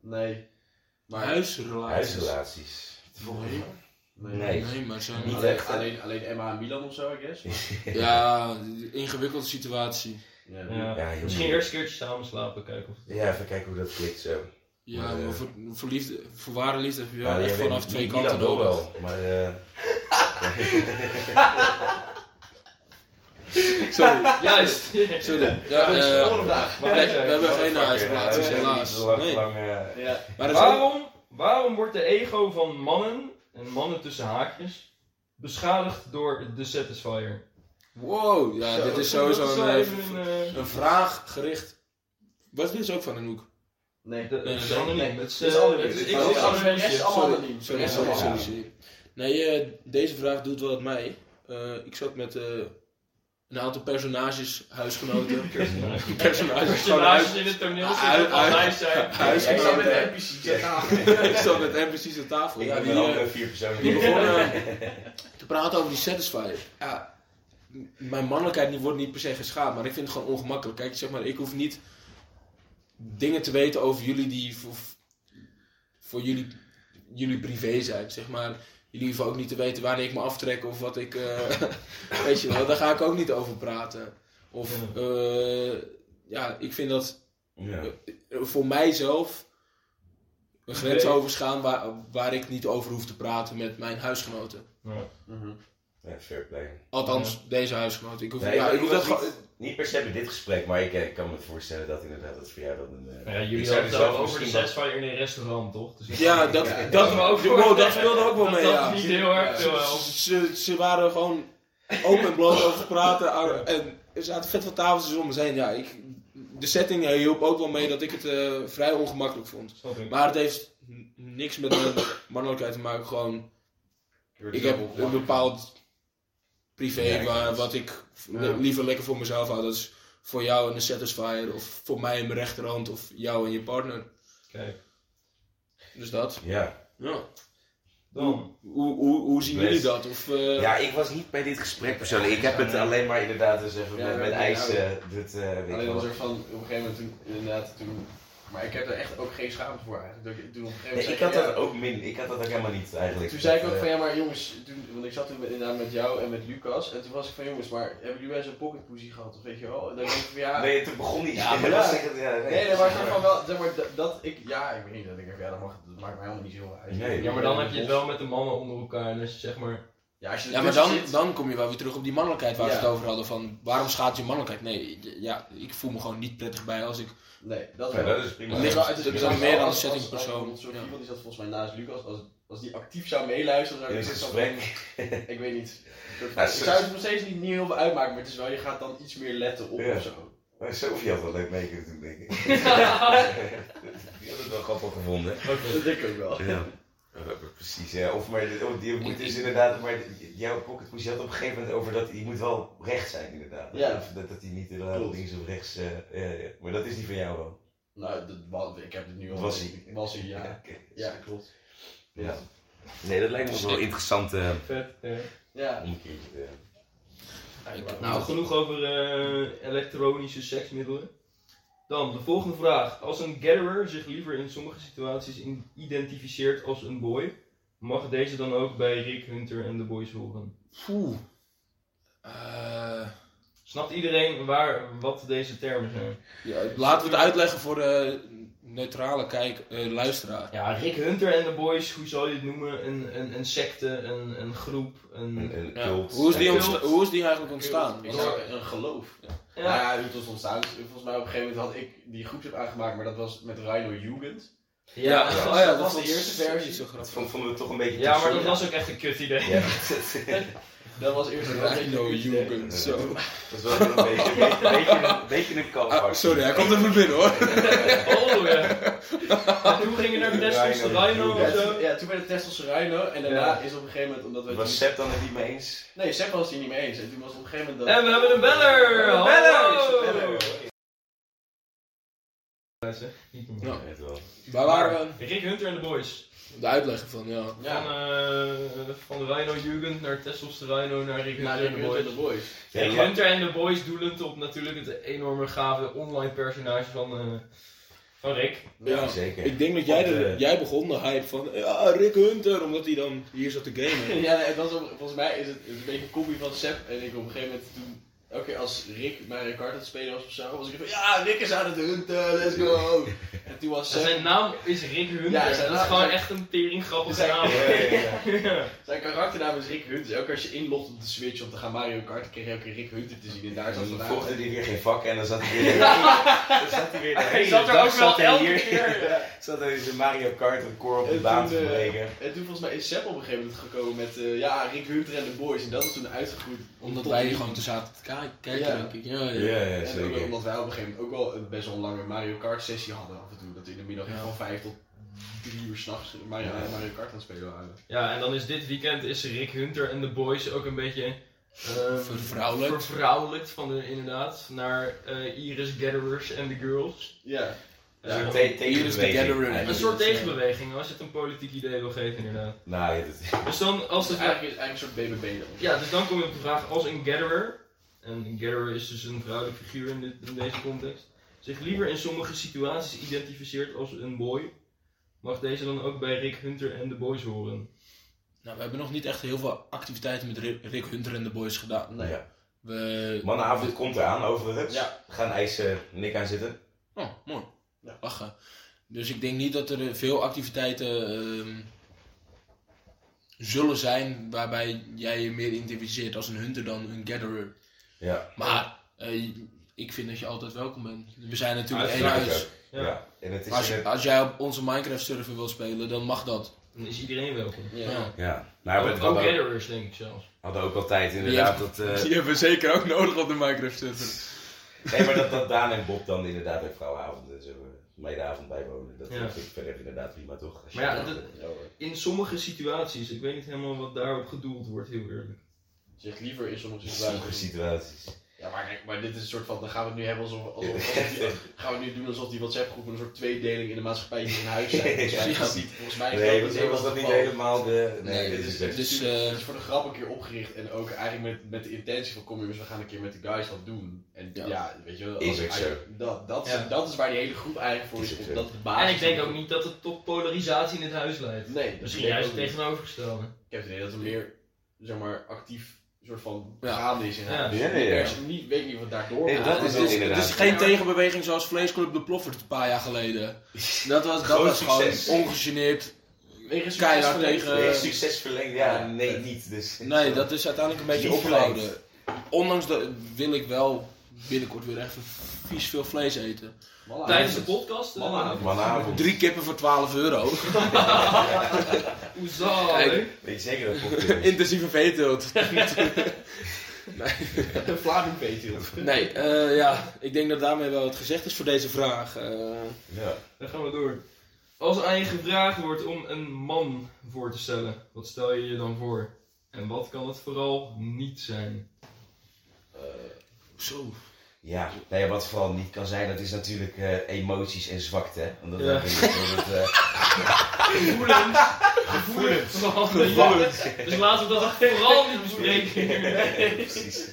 Nee. Maar... Huisrelaties. huisrelaties. Nee. Nee. Nee, maar Niet Alleen, echt, hè? alleen, alleen Emma en Milan of zo, I guess. Maar- Ja, ingewikkelde situatie. Ja. Ja. Misschien eerst een keertje samen slapen, kijken of het... Ja, even kijken hoe dat klikt zo. Ja, Maar, eh, maar voor, voor, liefde, voor ware liefde heb je wel echt vanaf twee kanten dat wel nodig. wel, maar eh, Sorry, Juist! sorry. Ja, eh, volgende vraag. nee, we hebben geen eh, helaas. zo Nee. eh. Maar Waarom, waarom wordt de ego van mannen, en mannen tussen haakjes, beschadigd door de Satisfier? Wow, ja, Zo, dit is Dat sowieso een, wel eh, een... eh, een vraag gericht. Wat is dit ook van een hoek? Nee. de- Nee, Het is nee, anoniem. Het is, eh, anoniem. het is- Het ik- allemaal- anoniem. sorry, sorry. Nee, eh, deze vraag doet wat mij. Eh, ik zat met eh, een aantal personages, huisgenoten. Personages. personages, in het toneel zitten zijn. Huisgenoten. zat met NPC's aan tafel. ik zat met NPC's aan tafel. Ik Ja, ben die, met eh, vier personen. die begonnen te praten over die Satisfier. Ja, mijn mannelijkheid die wordt niet per se geschaad, maar ik vind het gewoon ongemakkelijk. Kijk, zeg maar, ik hoef niet dingen te weten over jullie die voor, voor jullie, jullie privé zijn. Zeg maar, jullie hoeven ook niet te weten wanneer ik me aftrek of wat ik. eh, weet je wel, daar ga ik ook niet over praten. Of eh, ja, ik vind dat Ja. voor mijzelf een grens overschaan waar, waar ik niet over hoef te praten met mijn huisgenoten. Mhm. Ja, fair play. Althans, deze huisgenoten. Ik hoef, Nee, ja, ik, ik hoef was dat niet, gewoon. Niet per se bij dit gesprek, maar ik, eh, ik kan me voorstellen dat inderdaad dat voor jou dan een... eh, Ja, jullie hadden het zelf over de in een restaurant, toch? Dus Ja, dat, Ja, dat, dat dat, ook wow, dat speelde ook wel dat mee. dat Ja. niet heel erg veel. Ze, ze waren gewoon open en bloot over te praten. ah, En er zaten vet veel tafeltjes om me heen. Ja, ik, de setting eh, hielp ook wel mee dat ik het eh, vrij ongemakkelijk vond. Maar het heeft niks met mijn mannelijkheid te maken. Gewoon, ik heb een bepaald privé Ja, waar, wat ik Ja. liever lekker voor mezelf hou. Dat is voor jou een satisfier of voor mij in mijn rechterhand of jou en je partner. Kijk, Dus dat. Ja. Ja. dan. Hoe, hoe, hoe zien Best. jullie dat? Of, eh, ja, ik was niet bij dit gesprek persoonlijk. Ik heb het alleen maar inderdaad dus even Ja, met, met ijs... eh, dit, eh, weet Alleen was er van, op een gegeven moment toen, inderdaad, toen Maar ik heb er echt ook geen schaamte voor eigenlijk. Dat ik, Nee, ik had dat ja, ook min, ik had dat ook helemaal niet eigenlijk. Toen zei ik ook Dat, van eh, ja, maar jongens, toen, want ik zat toen met, inderdaad met jou en met Lucas. En toen was ik van jongens, maar hebben jullie wel eens een pocketpoesie gehad? Of weet je wel? En dan denk ik van ja. Nee, toen begon niet. Ja, maar dat ja. was ja, Nee, nee, maar, van wel, zeg maar dat, dat ik, ja, ik weet niet, dat ik van ja, dat, mag, dat maakt mij helemaal niet zo uit. Nee. Ja, maar dan heb je het wel met de mannen onder elkaar. En als je zeg maar... Ja, als je Ja, maar dan, zit- dan kom je wel weer terug op die mannelijkheid waar we Ja. het over hadden. Van waarom schaadt je mannelijkheid? Nee, ja, ik voel me gewoon niet prettig bij als ik. Nee, dat Ja, dat is prima. Het ligt het is meer dan een setting persoon. Zo'n Ja. iemand die zat volgens mij naast Lucas, als, als die actief zou meeluisteren, zou ik het zeggen gesprek. Ik weet niet. Ja, ik zo- zou het nog steeds niet, niet heel veel uitmaken, maar het is wel, je gaat dan iets meer letten op Ja. of zo. Maar Sophie had wel leuk mee kunnen doen, denk ik. Die had het wel grappig gevonden. Dat denk ik ook wel. Precies, ja. Of maar oh, die moet dus inderdaad, maar jouw pocket push, je had op een gegeven moment over dat die moet wel rechts zijn inderdaad. Ja. Of dat, dat die niet inderdaad Klopt. links of rechts, eh, ja, ja. maar dat is niet van jou wel. Nou, dat, ik heb het nu al. Was hij? Was hij, ja. Ja, klopt. Ja. Nee, dat lijkt me wel interessant eh, Vet. ja. Om een keertje. Nou, genoeg over eh, elektronische seksmiddelen. Dan, de volgende vraag. Als een gatherer zich liever in sommige situaties in- identificeert als een boy, mag deze dan ook bij Rick Hunter en de boys horen? Poeh. Eh, Snapt iedereen waar, wat deze termen zijn? ja, laten we het uitleggen voor de neutrale kijk, eh, luisteraar. Ja, Rick Hunter en de boys, hoe zou je het noemen? Een, een, een secte, een, een groep, een... Een, een Ja. cult. Hoe, is die Een ontsta- cult. hoe is die eigenlijk ontstaan? Een geloof. Ja, Nou ja, het was ontstaan. Volgens mij op een gegeven moment had ik die groepsapp aangemaakt, maar dat was met Rhino Jugend. ja, Ja. dat oh was- ja, dat dat was de eerste versie. Zo Dat grappig. vonden we toch een beetje ja, maar dat was ook echt een kut idee. Ja, Dat was eerst een Rhino Jugend, zo. dat was wel een beetje, een beetje, beetje een, beetje een kalf. Ah, sorry, hij komt even binnen hoor. Oh ja. En toen gingen naar de Rhino of zo. ja, toen werd het Tesselse Rhino en daarna Ja. is op een gegeven moment, omdat we... Was Sepp dan het niet mee eens? Nee, Sepp was het hier niet mee eens. En toen was op een gegeven moment dat... En we hebben een beller! Een Hallo! beller! Niet normaal. Ja. Ja, het wel. Waar waren we? Rick Hunter en de boys. De uitleg van, ja. Ja. Van, eh, van de Rhino Jugend naar Tessels de Rhino naar Rick Hunter en de boys. de Boys. Ja, Rick Hunter en de boys doelend op natuurlijk het enorme gave online personage van, eh, van Rick. Ja. zeker. Ik denk dat jij, de, eh, jij begon de hype van, ja, Rick Hunter, omdat hij dan hier zat te gamen. Ja, nee, het was volgens mij is het, het is een beetje een kopie van Sepp. En ik op een gegeven moment toen... Elke keer als Rick Mario Kart aan het spelen was of zo, was ik van ja, Rick is aan het hunten, let's go! En toen was. Zijn naam is Rick Hunter. Ja, zijn dat is gewoon zijn- echt een tering grappige Zijn- naam. Ja, ja, ja. Ja. Zijn karakternaam is Rick Hunter. Elke keer als je inlogt op de Switch om te gaan Mario Kart, dan kreeg je elke keer Rick Hunter te zien. En daar zat Dan volgde hij weer geen vak en dan zat hij weer... dan zat hij weer de hele zat er ook wel elke hier. keer. Zat hij zijn Mario Kart record op de En baan toen, te eh, breken. En toen volgens mij is Sepp op een gegeven moment gekomen met eh, ja, Rick Hunter en de boys. En dat is toen uitgegroeid. Omdat wij die- gewoon te zaten te kijken, kijken Ja. denk ik. Ja, ja. Ja, ja, ook zeker. omdat wij op een gegeven moment ook wel een best wel een lange Mario Kart sessie hadden af en toe. Dat we in de middag Ja. van 5 tot 3 uur s'nachts Mario, Ja. Mario Kart aan het spelen waren. Ja, en dan is dit weekend is Rick Hunter en de boys ook een beetje... ehm, Vervrouwelijkt. vervrouwelijkt van de, inderdaad, naar eh, Iris Gatherers en de Girls. Ja. Een soort Ja, te- tegenbeweging een soort tegenbeweging, als je het een politiek idee wil geven inderdaad. Nou, ja, dat... Dus dan, als de Dus eigenlijk is het eigenlijk een soort BBB dan. Ja, dus dan kom je op de vraag als een gatherer, en een gatherer is dus een vrouwelijk figuur in, dit, in deze context, zich liever in sommige situaties identificeert als een boy, mag deze dan ook bij Rick Hunter en de boys horen. Nou, we hebben nog niet echt heel veel activiteiten met Rick Hunter en de boys gedaan. Nee. Ja. We... Mannenavond komt eraan overigens. Ja. We gaan IJs eh, Nick aan zitten. Oh, mooi. Ja. Lachen. Dus ik denk niet dat er eh, veel activiteiten ehm, zullen zijn waarbij jij je meer identificeert als een hunter dan een gatherer. Ja. Maar eh, ik vind dat je altijd welkom bent. We zijn natuurlijk één Uiteraard huis. Ja. Ja. En het is Als, je- als jij op onze Minecraft server wil spelen, dan mag dat. Dan is iedereen welkom. Ja. Ja. Ja. Maar we ook, denk ik zelfs. hadden ook altijd inderdaad dat... eh, Die hebben we zeker ook nodig op de Minecraft server. nee, maar dat, dat Daan en Bob dan inderdaad ook vrouwenavond en zo eh, bijwonen. Dat Ja. vind ik verder inderdaad prima toch? Maar ja, dat-. In sommige situaties, ik weet niet helemaal wat daarop gedoeld wordt, heel eerlijk. Zeg liever in sommige sommige situaties. situaties. Ja, maar kijk, maar dit is een soort van, dan gaan we het nu hebben alsof, alsof, alsof die, gaan we nu doen alsof die WhatsApp groep een soort tweedeling in de maatschappij in huis zijn. Volgens mij, Ja. volgens mij Nee, dat was, niet was dat niet helemaal het de... Nee, Nee, dit is echt... Dus, Het eh, is voor de grap een keer opgericht en ook eigenlijk met, met de intentie van kom jongens, we gaan een keer met de guys wat doen. En ja, Ja. weet je wel, Is als- ook zo. Dat, dat, is, Ja. dat is waar die hele groep eigenlijk voor Is. Dat de basis En ik denk ook niet dat het tot polarisatie in het huis leidt. Nee, Misschien juist het niet. tegenovergestelde. Ik heb het idee dat er meer, zeg maar, actief soort van Ja. gaande is in Ja. huis. Ja, nee, ja. Is niet, weet niet wat daardoor Nee, gaat. dat is het, is, is geen tegenbeweging zoals Vleesclub de Ploffert een paar jaar geleden. Dat was, dat was gewoon ongegeneerd. Wegens keihard tegen- succes verlengd, ja, nee, niet. Dus, Nee, dat is uiteindelijk een beetje opgehouden. Ondanks dat wil ik wel binnenkort weer even vies veel vlees eten. Tijdens de podcast? eh. Manavond. Drie kippen voor 12 euro. Hoezo? Kijk. Weet je zeker dat het is? Intensieve veeteelt. Een Vlaming veeteelt. Nee, eh, ja, ik denk dat daarmee wel het gezegd is voor deze vraag. Eh, Ja. Dan gaan we door. Als aan je gevraagd wordt om een man voor te stellen, wat stel je je dan voor? En wat kan het vooral niet zijn? Zo. Ja, nou ja, wat vooral niet kan zijn, dat is natuurlijk eh, emoties en zwakte. hè. Want dat Ja. dat eh, Gevoelens. Gevoelens. Gevoelens. Dus laten we dat vooral niet bespreken. nee, precies.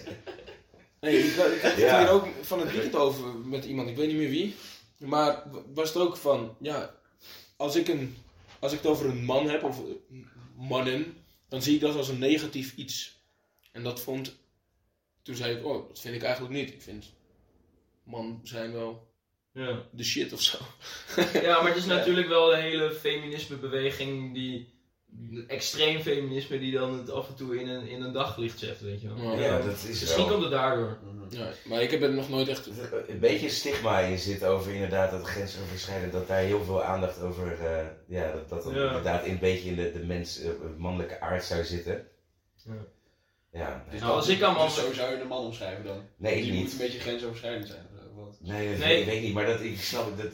Nee, ik, ik had het Ja. hier ook van het weekend over met iemand, ik weet niet meer wie. Maar was het ook van, ja, als ik, een, als ik het over een man heb, of mannen, dan zie ik dat als een negatief iets. En dat vond, toen zei ik, oh, dat vind ik eigenlijk niet. Ik vind, man zijn wel Ja. de shit of zo. ja, maar het is natuurlijk wel de hele feminismebeweging die... Extreem feminisme die dan het af en toe in een, in een daglicht zet, weet je wel. Ja. Ja, dat is Misschien wel... komt het daardoor. Ja, maar ik heb er nog nooit echt... Een beetje stigma in zit over inderdaad dat grensoverschrijdend, dat daar heel veel aandacht over, eh, ja, dat dat inderdaad een beetje in de, de mens, eh, mannelijke aard zou zitten. Ja. Ja, Dus, Nou, als ik aan man- dus zo zou je een man omschrijven dan? nee, Die niet. moet een beetje grensoverschrijdend zijn. of wat? Nee, dat Nee. Weet, ik weet niet, maar dat, ik snap het. Dat,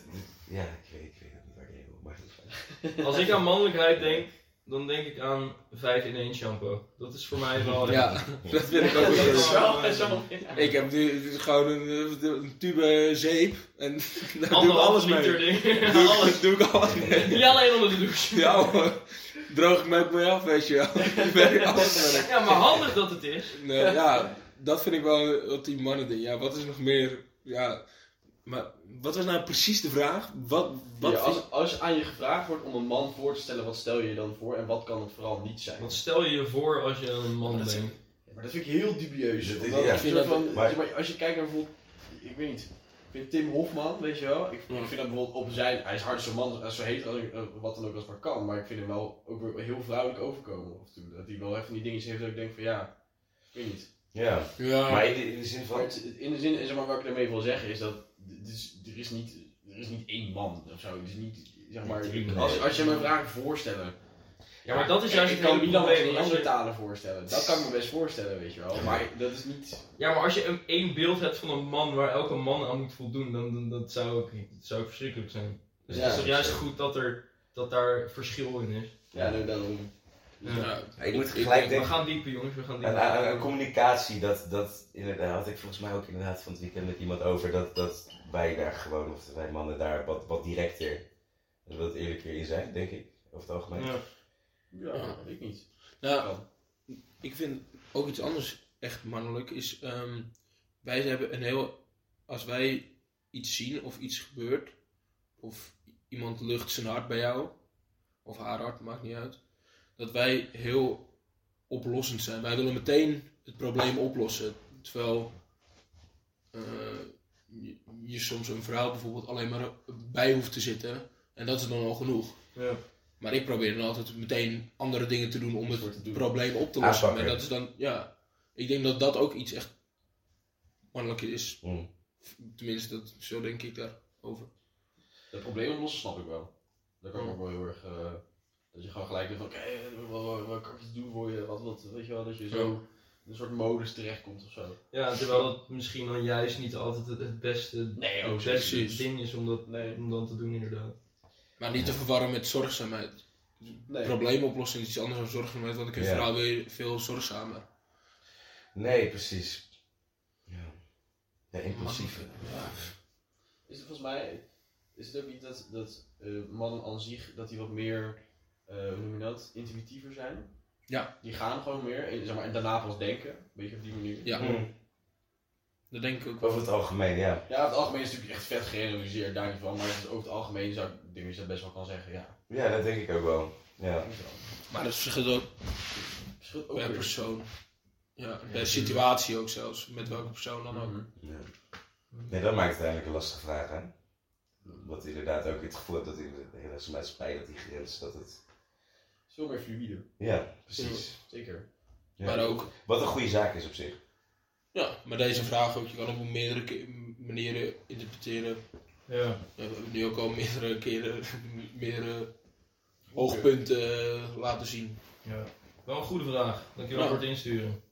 ja, ik weet, ik weet het niet waar ik heen wil. Maar Als ik aan mannelijkheid denk, dan denk ik aan 5 in 1 shampoo. Dat is voor mij wel... Ja, dat vind ik ook Dat wel is zo. wel- dat is wel- Ik heb nu gewoon een, een tube zeep en daar doe ik alles mee. liter ding. Doe, alles. ik- doe ik alles mee. Niet alleen onder de douche. Ja hoor. Droog ik me ook mee af, weet je wel. Ja, maar handig dat het is. Nee, ja, dat vind ik wel een ultiem mannen ding. Ja, wat is nog meer... Ja, maar wat was nou precies de vraag? Wat, wat Ja, als, als aan je gevraagd wordt om een man voor te stellen, wat stel je je dan voor en wat kan het vooral niet zijn? Wat stel je je voor als je aan een man denkt? Maar dat vind ik heel dubieus. Ja. van- Maar- als je kijkt naar bijvoorbeeld, ik weet niet, Tim Hofman, weet je wel, ik, vind dat bijvoorbeeld op zijn, hij is hardste man, zo heet als ik- eh, wat dan ook als maar kan, maar ik vind hem wel ook weer heel vrouwelijk overkomen. Dat hij wel even die dingetjes heeft dat ik denk van ja, ik weet niet. ja, Ja, maar in de, in de zin van. het- in de zin, zeg maar, wat ik daarmee wil zeggen is dat is, er, is niet, er is niet één man of zo. Het is niet, zeg maar, als, als je me vraagt voorstellen. Ja, maar dat is ik- juist ik het kan hele Milan probleem. in andere talen voorstellen. Dat kan ik me best voorstellen, weet je wel. Maar dat is niet. Ja, maar als je een, één beeld hebt van een man waar elke man aan moet voldoen, dan, dan dat zou ook, dat zou ook verschrikkelijk zijn. Dus Ja, het is toch juist zo. goed dat, er, dat daar verschil in is. Ja, nee, daarom. Ja. Ik moet ik- gelijk We denken. gaan dieper jongens, we gaan Aan, dieper. aan, aan communicatie, dat, dat inderdaad, had ik volgens mij ook inderdaad van het weekend met iemand over, dat, dat wij daar gewoon, of wij mannen daar wat, wat directer en wat eerlijker in zijn, denk ik, over het algemeen. Ja. Ja, ik niet. nou, ik vind ook iets anders echt mannelijk is... ehm, wij hebben een heel... Als wij iets zien of iets gebeurt... Of iemand lucht zijn hart bij jou... Of haar hart, maakt niet uit. Dat wij heel oplossend zijn. Wij willen meteen het probleem oplossen. Terwijl... eh, je, je soms een vrouw bijvoorbeeld alleen maar bij hoeft te zitten. En dat is dan al genoeg. Ja. Maar ik probeer dan altijd meteen andere dingen te doen om het doen. probleem op te lossen. Aanpakken. Maar dat is dan, ja. Ik denk dat dat ook iets echt mannelijk is. Mm. Tenminste, dat, zo denk ik daarover. Het probleem oplossen snap ik wel. Dat kan ik ook wel heel erg. eh, dat je gewoon gelijk denkt van, oké, wat, wat, wat kan ik iets doen voor je? Wat, wat, weet je wel, dat je zo in een soort modus terechtkomt of zo. ja, terwijl het misschien dan juist niet altijd het, het beste, Nee, het beste ding is om dat, Nee. om dan te doen inderdaad. Maar niet te verwarren met zorgzaamheid. Nee. Probleemoplossing is iets anders dan zorgzaamheid, want ik vind Ja. vrouwen weer veel zorgzamer. Nee, precies. Ja. Ja, impulsief. Ja, Is het volgens mij, is het ook niet dat, dat eh, mannen aan zich, dat die wat meer, eh, hoe noem je dat, intuïtiever zijn? Ja. Die gaan gewoon meer, en, zeg maar, en daarna pas denken, een beetje op die manier. ja, Mm. dat denk ik ook. Over het algemeen, ja. Ja, over het algemeen is het natuurlijk echt vet gerealiseerd, daar niet van, maar over het algemeen zou ik denk dat je dat best wel kan zeggen, ja. Ja, dat denk ik ook wel. Ja. Maar dat verschilt ook Verschilt ook per weer. persoon. Ja, per situatie ook zelfs. Met welke persoon dan ook. Mhm. Ja. Nee, dat maakt het eigenlijk een lastige vraag, hè? Wat inderdaad ook het gevoel hebt dat in de hele maatschappij dat die grens, dat het... Veel meer fluïde, Ja, precies. zeker. Ja. Maar ook, Wat een goede zaak is op zich. ja, maar deze vraag ook, je kan ook op meerdere manieren interpreteren. Ja. Ja, we hebben nu ook al meerdere keren meerdere hoogpunten eh, laten zien. ja. Wel een goede vraag. Dankjewel Ja. voor het insturen.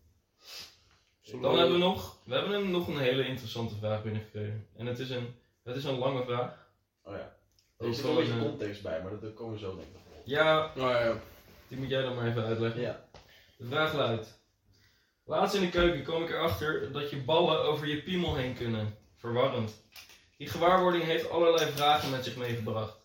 Dan hebben we nog, we hebben een, nog een hele interessante vraag binnengekregen. En het is een, het is een lange vraag. Oh ja. Er zit wel een beetje context bij, maar dat dat komen we zo denk ik nog op. Ja, Nou ja, die moet jij dan maar even uitleggen. Ja. De vraag luidt. Laatst in de keuken kwam ik erachter dat je ballen over je piemel heen kunnen. Verwarrend. Die gewaarwording heeft allerlei vragen met zich meegebracht.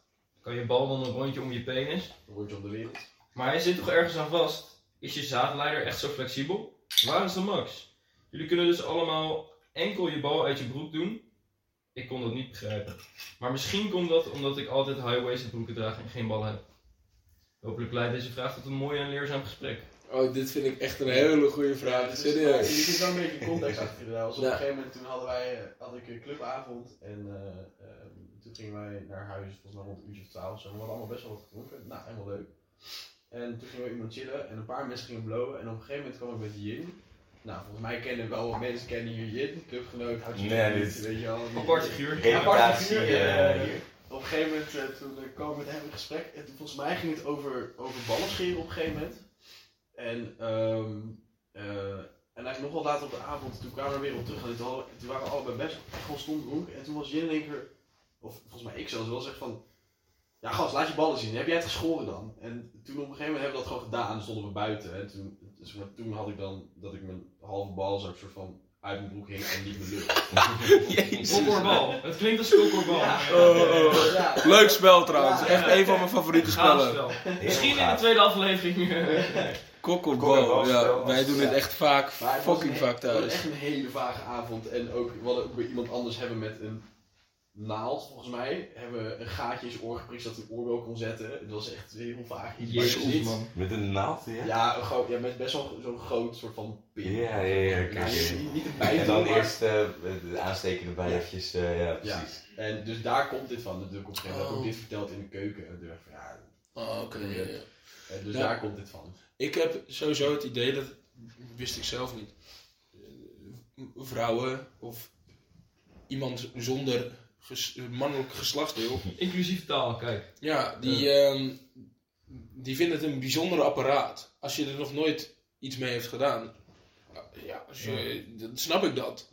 Kan je bal dan een rondje om je penis? Dan word je op de wereld. Maar hij zit toch ergens aan vast? Is je zaadleider echt zo flexibel? Waar is de max? Jullie kunnen dus allemaal enkel je bal uit je broek doen. Ik kon dat niet begrijpen. Maar misschien komt dat omdat ik altijd high-waisted broeken draag en geen ballen heb. Hopelijk leidt deze vraag tot een mooi en leerzaam gesprek. Oh, dit vind ik echt een hele goede vraag. dus, Serieus. Je zit wel een beetje context achter. Dus op een gegeven moment toen hadden wij, eh, had ik een clubavond en eh, ehm, toen gingen wij naar huis, volgens mij rond een uurtje of twaalf. Zo. We hadden allemaal best wel wat gedronken. Nou, helemaal leuk. En toen gingen we iemand chillen en een paar mensen gingen blowen en op een gegeven moment kwam ik met Jin. Nou, volgens mij kennen wel wat mensen kennen hier Jin, clubgenoot, houdt je Nee, dit- weet je wel. die- Apart figuur. Figuur, eh, eh, hier. Op een gegeven moment, eh, toen eh, kwam ik met hem in gesprek. En toen, volgens mij ging het over, over ballen scheren op een gegeven moment. En, ehm eh, en eigenlijk nog wel later op de avond, toen kwamen we er weer op terug. En toen, hadden- toen waren we allebei best echt wel stom dronken. En toen was Jin in één keer, of volgens mij ik zelfs wel, zeg van... Ja gast, laat je ballen zien. Heb jij het geschoren dan? En toen op een gegeven moment hebben we dat gewoon gedaan. En stonden we buiten. En toen, dus, maar toen had ik dan dat ik mijn halve balzak soort van uit mijn broek hing en niet mijn lucht. Kokkorbal. Het klinkt als kokkorbal. Oh, oh. Ja. Leuk spel trouwens. Ja. Echt een van mijn favoriete spellen. Misschien in de tweede aflevering. Kokkelbal. Ja, wij doen het echt vaak, Maar het was fucking vaak Het was thuis. echt een hele vage avond. En ook, we hadden ook bij iemand anders hebben met een naald, volgens mij, hebben we een gaatje in zijn oor geprikt zodat hij een oorbel kon zetten. Het was echt heel vaag. Jezus man. Met een naald, ja? Ja, een groot, ja, met best wel zo'n groot soort van pin. Ja, ja, ja, oké, Ja, niet, erbij En dan maar- eerst eh, de aanstekende bij Ja. eventjes, eh, ja, precies. En dus daar komt dit van. Natuurlijk op een gegeven moment heb ik ook dit verteld in de keuken. En dacht ik van, ja, Oh, oké. ja, ja. dus Ja. daar komt dit van. Ik heb sowieso het idee, dat wist ik zelf niet. Eh, Vrouwen of iemand zonder ges- mannelijk geslachtsdeel, Inclusief taal, kijk. ja, die, ehm, die vinden het een bijzonder apparaat. Als je er nog nooit iets mee heeft gedaan, ja, als je, dan snap ik dat.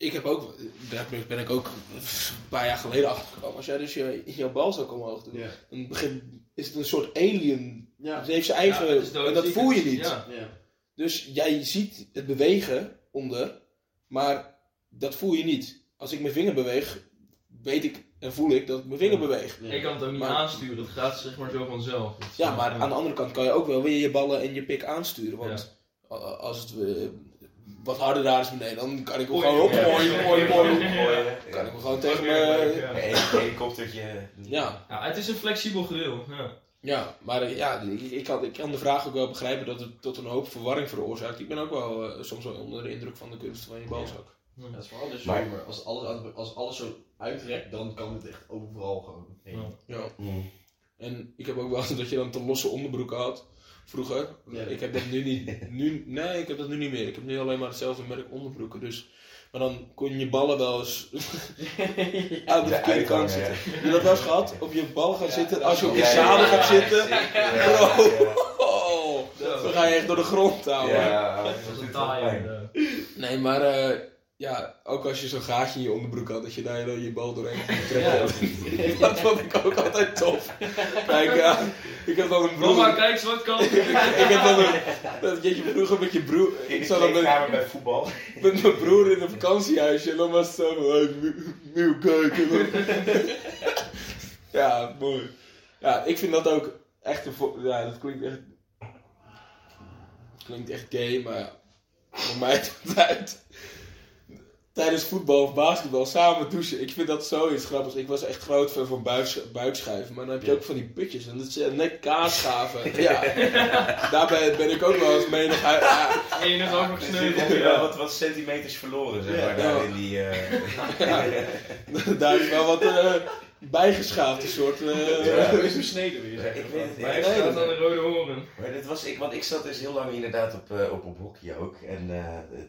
Ik heb ook, daar ben ik- ben ik ook een paar jaar geleden achter gekomen. Als jij dus je, jouw balzak omhoog doet, Ja. dan begin, is het een soort alien. Ja. Het heeft zijn eigen, Ja, en dat voel je niet. Ja. Ja. Dus jij ziet het bewegen onder, maar dat voel je niet. Als ik mijn vinger beweeg, weet ik en voel ik dat ik mijn vinger beweeg. Ja. Ik kan het ook niet Maar- aansturen, het gaat zeg maar zo vanzelf. Ja, maar aan de andere kant kan je ook wel weer je ballen en je pik aansturen. Want als het eh, wat harder daar is beneden, dan kan ik hem gewoon op, mooi, mooi, mooi. Kan ik hem gewoon tegen. Een helikoptertje. Ja, Ja, het is een flexibel grill. Ja. ja, maar eh, ja, ik, ik, kan, ik kan de vraag ook wel begrijpen dat het tot een hoop verwarring veroorzaakt. Ik ben ook wel eh, soms wel onder de indruk van de kunst van je balzak. Ja, dat is vooral dus Maar- maar als alles, als alles zo uitrekt, dan kan het echt overal gewoon heen. Ja. Ja. Mm. En ik heb ook wel eens dat je dan te losse onderbroeken had. Vroeger. Ja. Ik heb dat nu niet. Nu, nee, ik heb dat nu niet meer. Ik heb nu alleen maar hetzelfde merk onderbroeken. Dus, maar dan kon je je ballen wel eens aan de De verkeerde kant uitgang, zitten. Heb je dat wel eens gehad? Op je bal gaan zitten. Als je op je zadel ja, gaat zitten. Bro. ja. Oh, dan ga je echt door de grond houden. Ja, Dat is een taai. pijn. eh. Nee, maar eh, ja, ook als je zo'n gaatje in je onderbroek had, dat je daar dan je bal doorheen kon Ja. trekken. Dat vond ik ook altijd tof. Kijk, ja, ik heb dan een broer. Mama, kijk eens wat kan. ik heb dan een, dat je vroeger met je broer. Ik zat dan met, bij voetbal. met mijn broer in een vakantiehuisje en dan was het zo van, nieuw kijken. ja, mooi. Ja, ik vind dat ook echt een, ja, dat klinkt echt, klinkt echt gay, maar ja, voor mij het uit. Tijdens voetbal of basketbal samen douchen. Ik vind dat zoiets grappigs. Ik was echt groot fan van buikschuiven. Maar dan heb je ook van die putjes. En dat eh, net kaasschaven. ja. Daarbij ben ik ook wel eens nog ja. Enig over Er gesneuveld. zitten wel wat, wat centimeters verloren, zeg maar, daar in die... eh, Daar is wel wat bijgeschaafd, een soort. eh, Ja, is besneden weer. Zeg ik weet het niet. Nee, aan de rode horen. Maar dit was ik, want ik zat dus heel lang inderdaad op, eh, op, op hockey ook. En eh,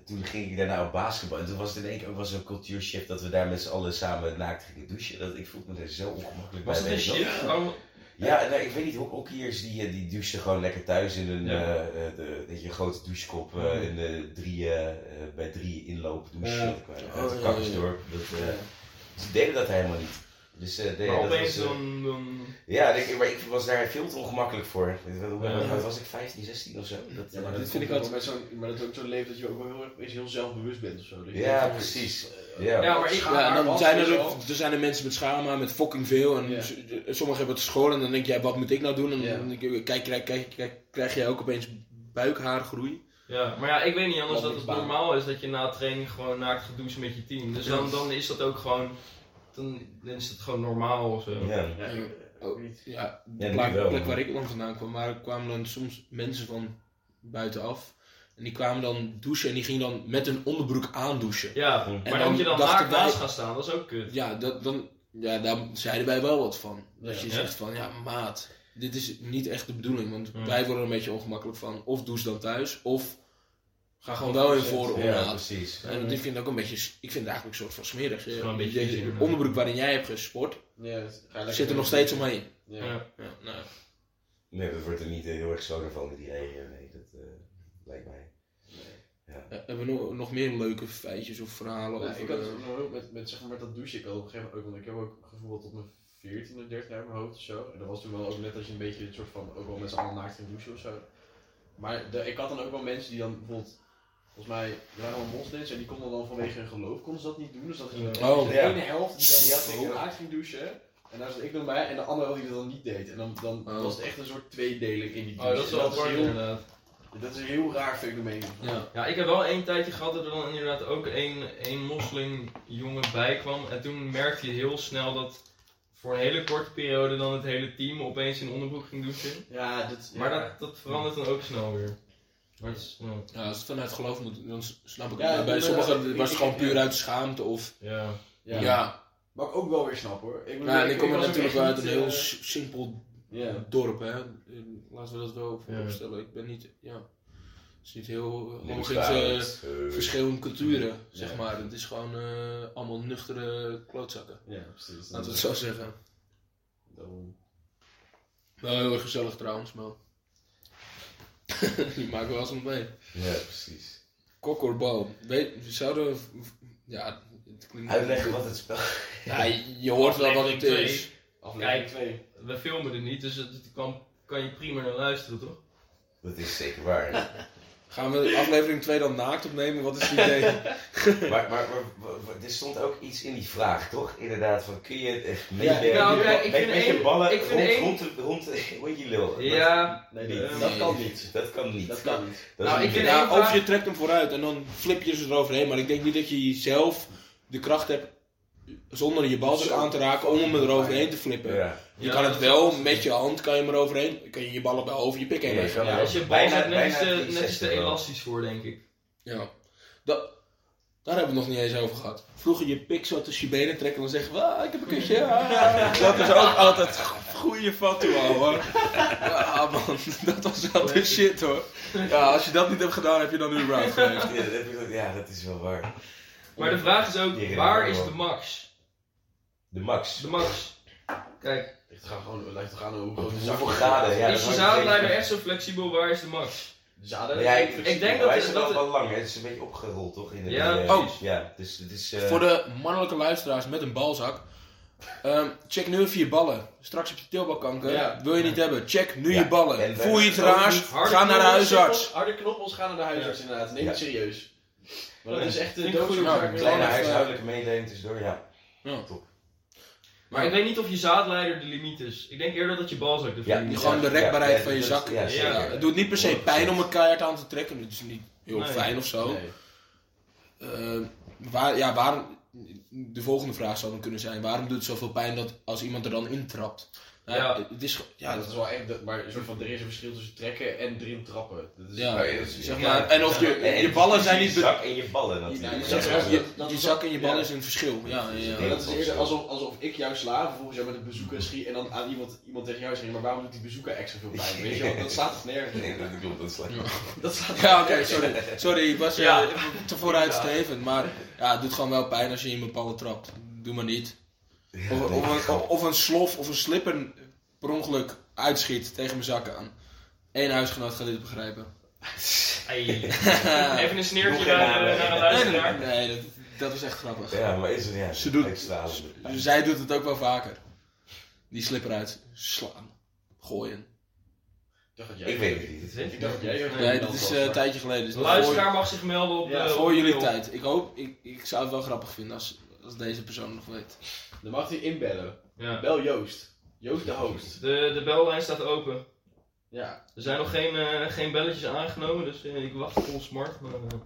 toen ging ik daarna op basketbal. En toen was het in één keer ook wel zo'n cultuurshift dat we daar met z'n allen samen naakt gingen douchen. Dat, ik voelde me er zo ongemakkelijk Was bij. het een shit? Waarom- Ja, nou, ik weet niet, ho- hockeyers die, die douchen gewoon lekker thuis in een, Ja. eh, eh, de, weet je, grote douchekop eh, in de drie, bij drie inloop douchen. Ja. Ik kwam Oh, uit ja, ja, Kakkersdorp. Dat, Ze deden dat helemaal niet. Dus, nee, Maar dat opeens was, eh, dan... dan... Ja, ik, maar ik was daar veel te ongemakkelijk voor. Hoe Ja. was ik? 15, 16 of zo? Dat, Ja, maar eh, dat Dit vind ik met zo'n, maar dat is ook zo'n leven dat je ook wel heel, erg- heel zelfbewust bent of zo. Ja, precies. Ja. Ja, maar ik... Schaam Ja, dan zijn er, zo. ook- er zijn er mensen met schaamhaar met fucking veel. En sommigen hebben het school en dan denk jij, wat moet ik nou doen? En dan denk je, kijk, kijk, kijk, kijk, krijg jij ook opeens buikhaargroei. Ja, maar ja, ik weet niet anders dat het normaal is dat je na training gewoon naakt gaat douchen met je team. Dus dan, dan is dat ook gewoon... Dan, dan is het gewoon normaal of zo. Ja. Ja, ik- Oh. Ja, de Ja, plek, wel. plek waar ik dan vandaan kwam, maar er kwamen dan soms mensen van buitenaf. En die kwamen dan douchen en die gingen dan met hun onderbroek aandouchen. Ja, En maar dan dan moet je dan naakt wij- naast gaan staan, dat is ook kut. Ja, dat, dan, ja, daar zeiden wij wel wat van. Dat Ja. je Ja. zegt van, ja maat, dit is niet echt de bedoeling. Want wij worden er een beetje ongemakkelijk van. Of douche dan thuis, of ga gewoon wel in voor Ja, precies. En ik vind het ook een beetje, ik vind het eigenlijk een soort van smerig. Je inderdaad. onderbroek waarin jij hebt gesport, Ja, zit er nog steeds omheen. Ja. Ja. Ja, nou, Nee, dat wordt er niet eh, heel erg schoner van met die rijen. Nee, dat eh, lijkt mij. Ja, hebben we nog, nog meer leuke feitjes of verhalen Nou, over... ik had eh, nog ook met, met, zeg maar, met dat douchen, ik had op een gegeven moment ook, want ik heb ook gevoeld tot mijn 14 of 13 jaar in mijn hoofd of zo. En dat was toen wel ook net dat je een beetje een soort van, ook wel met z'n allen naakt ging douchen of zo. Maar de, ik had dan ook wel mensen die dan bijvoorbeeld, volgens mij, er waren wel moslims en die konden dan vanwege hun geloof, konden ze dat niet doen. Dus dat ging Oh, de ja. ene helft die dan Die had naakt ging douchen. En daar zat ik dan bij en de andere helft die dat dan niet deed. En dan, dan Oh. was het echt een soort tweedeling in die Oh, douche. dat is wel apart heel, inderdaad. dat is een heel raar fenomeen. ja. Ja, ik heb wel één tijdje gehad dat er dan inderdaad ook één, één moslimjongen bij kwam. En toen merkte je heel snel dat voor een hele korte periode dan het hele team opeens in onderbroek ging douchen. Ja, dat, Maar dat, dat verandert dan ook snel weer. Maar het is, ja. Ja, als het vanuit geloof moet, dan snap ik Ja, het. Bij sommigen was het gewoon puur uit schaamte of... ja. ja. Ja, Wat ik ook wel weer snap hoor. Ik, bedoel, ja, en ik kom er natuurlijk uit een heel eh, simpel dorp, hè. Laten we dat wel Ja. vooropstellen. Ik ben niet, ja... Het is niet heel hoog eh. Eh, verschillende culturen, zeg maar. Het is gewoon eh, allemaal nuchtere klootzakken. Ja, precies. Laten we het zo zeggen. Wel heel erg gezellig trouwens, maar... Die maken wel eens mee. Ja, precies. Kokkorbal. Weet, zouden we... Ja, het klinkt... Uitleggen wat het spel Ja, je hoort wel wat het is. Aflevering Kijk. 2. We filmen het niet, dus het, het kan, kan je prima naar luisteren, toch? Dat is zeker waar. Gaan we aflevering 2 dan naakt opnemen? Wat is het idee? maar, maar, maar, maar er stond ook iets in die vraag, toch? Inderdaad, van kun je echt met Ja, je, nou, met- kijk, ik met, vind met je ballen ik vind rond, rond, de- rond, je lul? Ja, Nee, Niet. dat, Ehm, dat kan niet. Dat kan niet. Dat kan niet. Dat Nou, ik vind één Ja, of je trekt hem vooruit en dan flip je ze eroverheen. Maar ik denk niet dat je zelf de kracht hebt, zonder je bal aan te raken, om hem eroverheen te flippen. Ja. Je Ja, kan het wel, is- met je hand kan je hem eroverheen. Kan je je ballen wel over je pik heen Ja, leggen. kan Ja, als je bal net net 360 iets te elastisch voor, denk ik. Ja. Dat, daar hebben we het nog niet eens over gehad. Vroeger je pik zo tussen je benen trekken en dan zeggen we, ah, ik heb een kutje. ah. Dat is ook altijd goede fatu al hoor. Ja man, dat was wel de shit hoor. Ja, als je dat niet hebt gedaan, heb je dan nu überhaupt geleefd. Ja, dat is wel waar. Maar de vraag is ook, waar is de max? De max. De max. Kijk, Het gaat gewoon, het toch aan hoe groot de Hoeveel zak graden? Ja, is hangt zaadleider even- echt zo flexibel? Waar is de max? zaden. Ja, ik, Ik denk dat- is dat- wel wat lang, hè. het is een beetje opgerold toch? In de, Ja, eh, precies. Ja, dus het is... eh, Voor de mannelijke luisteraars met een balzak. Ehm, check nu even je ballen. Straks heb je tilbalkanker. Ja. Wil je niet hebben? Check nu Ja. je ballen. Wij- Voel je iets ook raars? niet harde Ga naar de knobbels, huisarts. Harde knoppels gaan naar de huisarts inderdaad. Neem het Ja. serieus. Maar dat Ja, is echt de vind ik doodsoorzaak. Kleine huishoudelijke mededeling tussendoor, ja. Ja. Top. Maar ik weet niet of je zaadleider de limiet is. Ik denk eerder dat je balzak de Ja, limiet is. Gewoon de rekbaarheid van je zak. Ja, zeker. Ja, Ja, het doet niet per se pijn om een keihard aan te trekken. Het is niet heel Nee. fijn of zo. Nee. Eh, waar, ja, waarom, de volgende vraag zou dan kunnen zijn: waarom doet het zoveel pijn dat als iemand er dan intrapt? Nou, Ja. Het is, Ja, ja, dat is wel echt, dat- maar een soort van, er is een verschil tussen trekken en erin trappen. Dat is, ja, ja, dat is- zeg ja. maar. En of je, En- je ballen zijn niet. Je zak en je ballen natuurlijk. Ja, je, je- dat je is- zak en je bal ja. is een verschil. Ja, ja, ja. Dat is eerder alsof, alsof ik jou sla, vervolgens jou met een bezoeker schiet en dan aan iemand, iemand tegen jou zegt, maar waarom doet die bezoeker extra veel pijn? Weet je wel, dat staat toch nergens Nee, dat klopt, dat is slecht. Dat staat Ja, oké, sorry. Sorry, ik was Ja. eh, te vooruitstrevend. Maar ja, het doet gewoon wel pijn als je in mijn ballen trapt. Doe maar niet. Ja, Of, of, een, of een slof of een slipper per ongeluk uitschiet tegen mijn zak aan. Eén huisgenoot gaat dit begrijpen. Hey. Even een sneertje naar, namen. naar een Nee, nee, luisteraar. nee, dat, dat is echt grappig. Ja, maar is het ja. Ze doet-. Zij doet het ook wel vaker. Die slipper uit. Slaan. Gooien. Ik weet het niet. Ik dacht dat jij Nee, Nee, dat is eh, een tijdje geleden. Dus voor, luisteraar mag zich melden op Ja, de... voor op jullie tijd. Ik hoop, ik, ik zou het wel grappig vinden als, als deze persoon nog weet. Dan mag hij inbellen. Ja. Bel Joost. Joost de host. De, de bellijn staat open. Ja. Er zijn nog geen, eh, geen belletjes aangenomen, dus eh, ik wacht vol smart. Maar eh,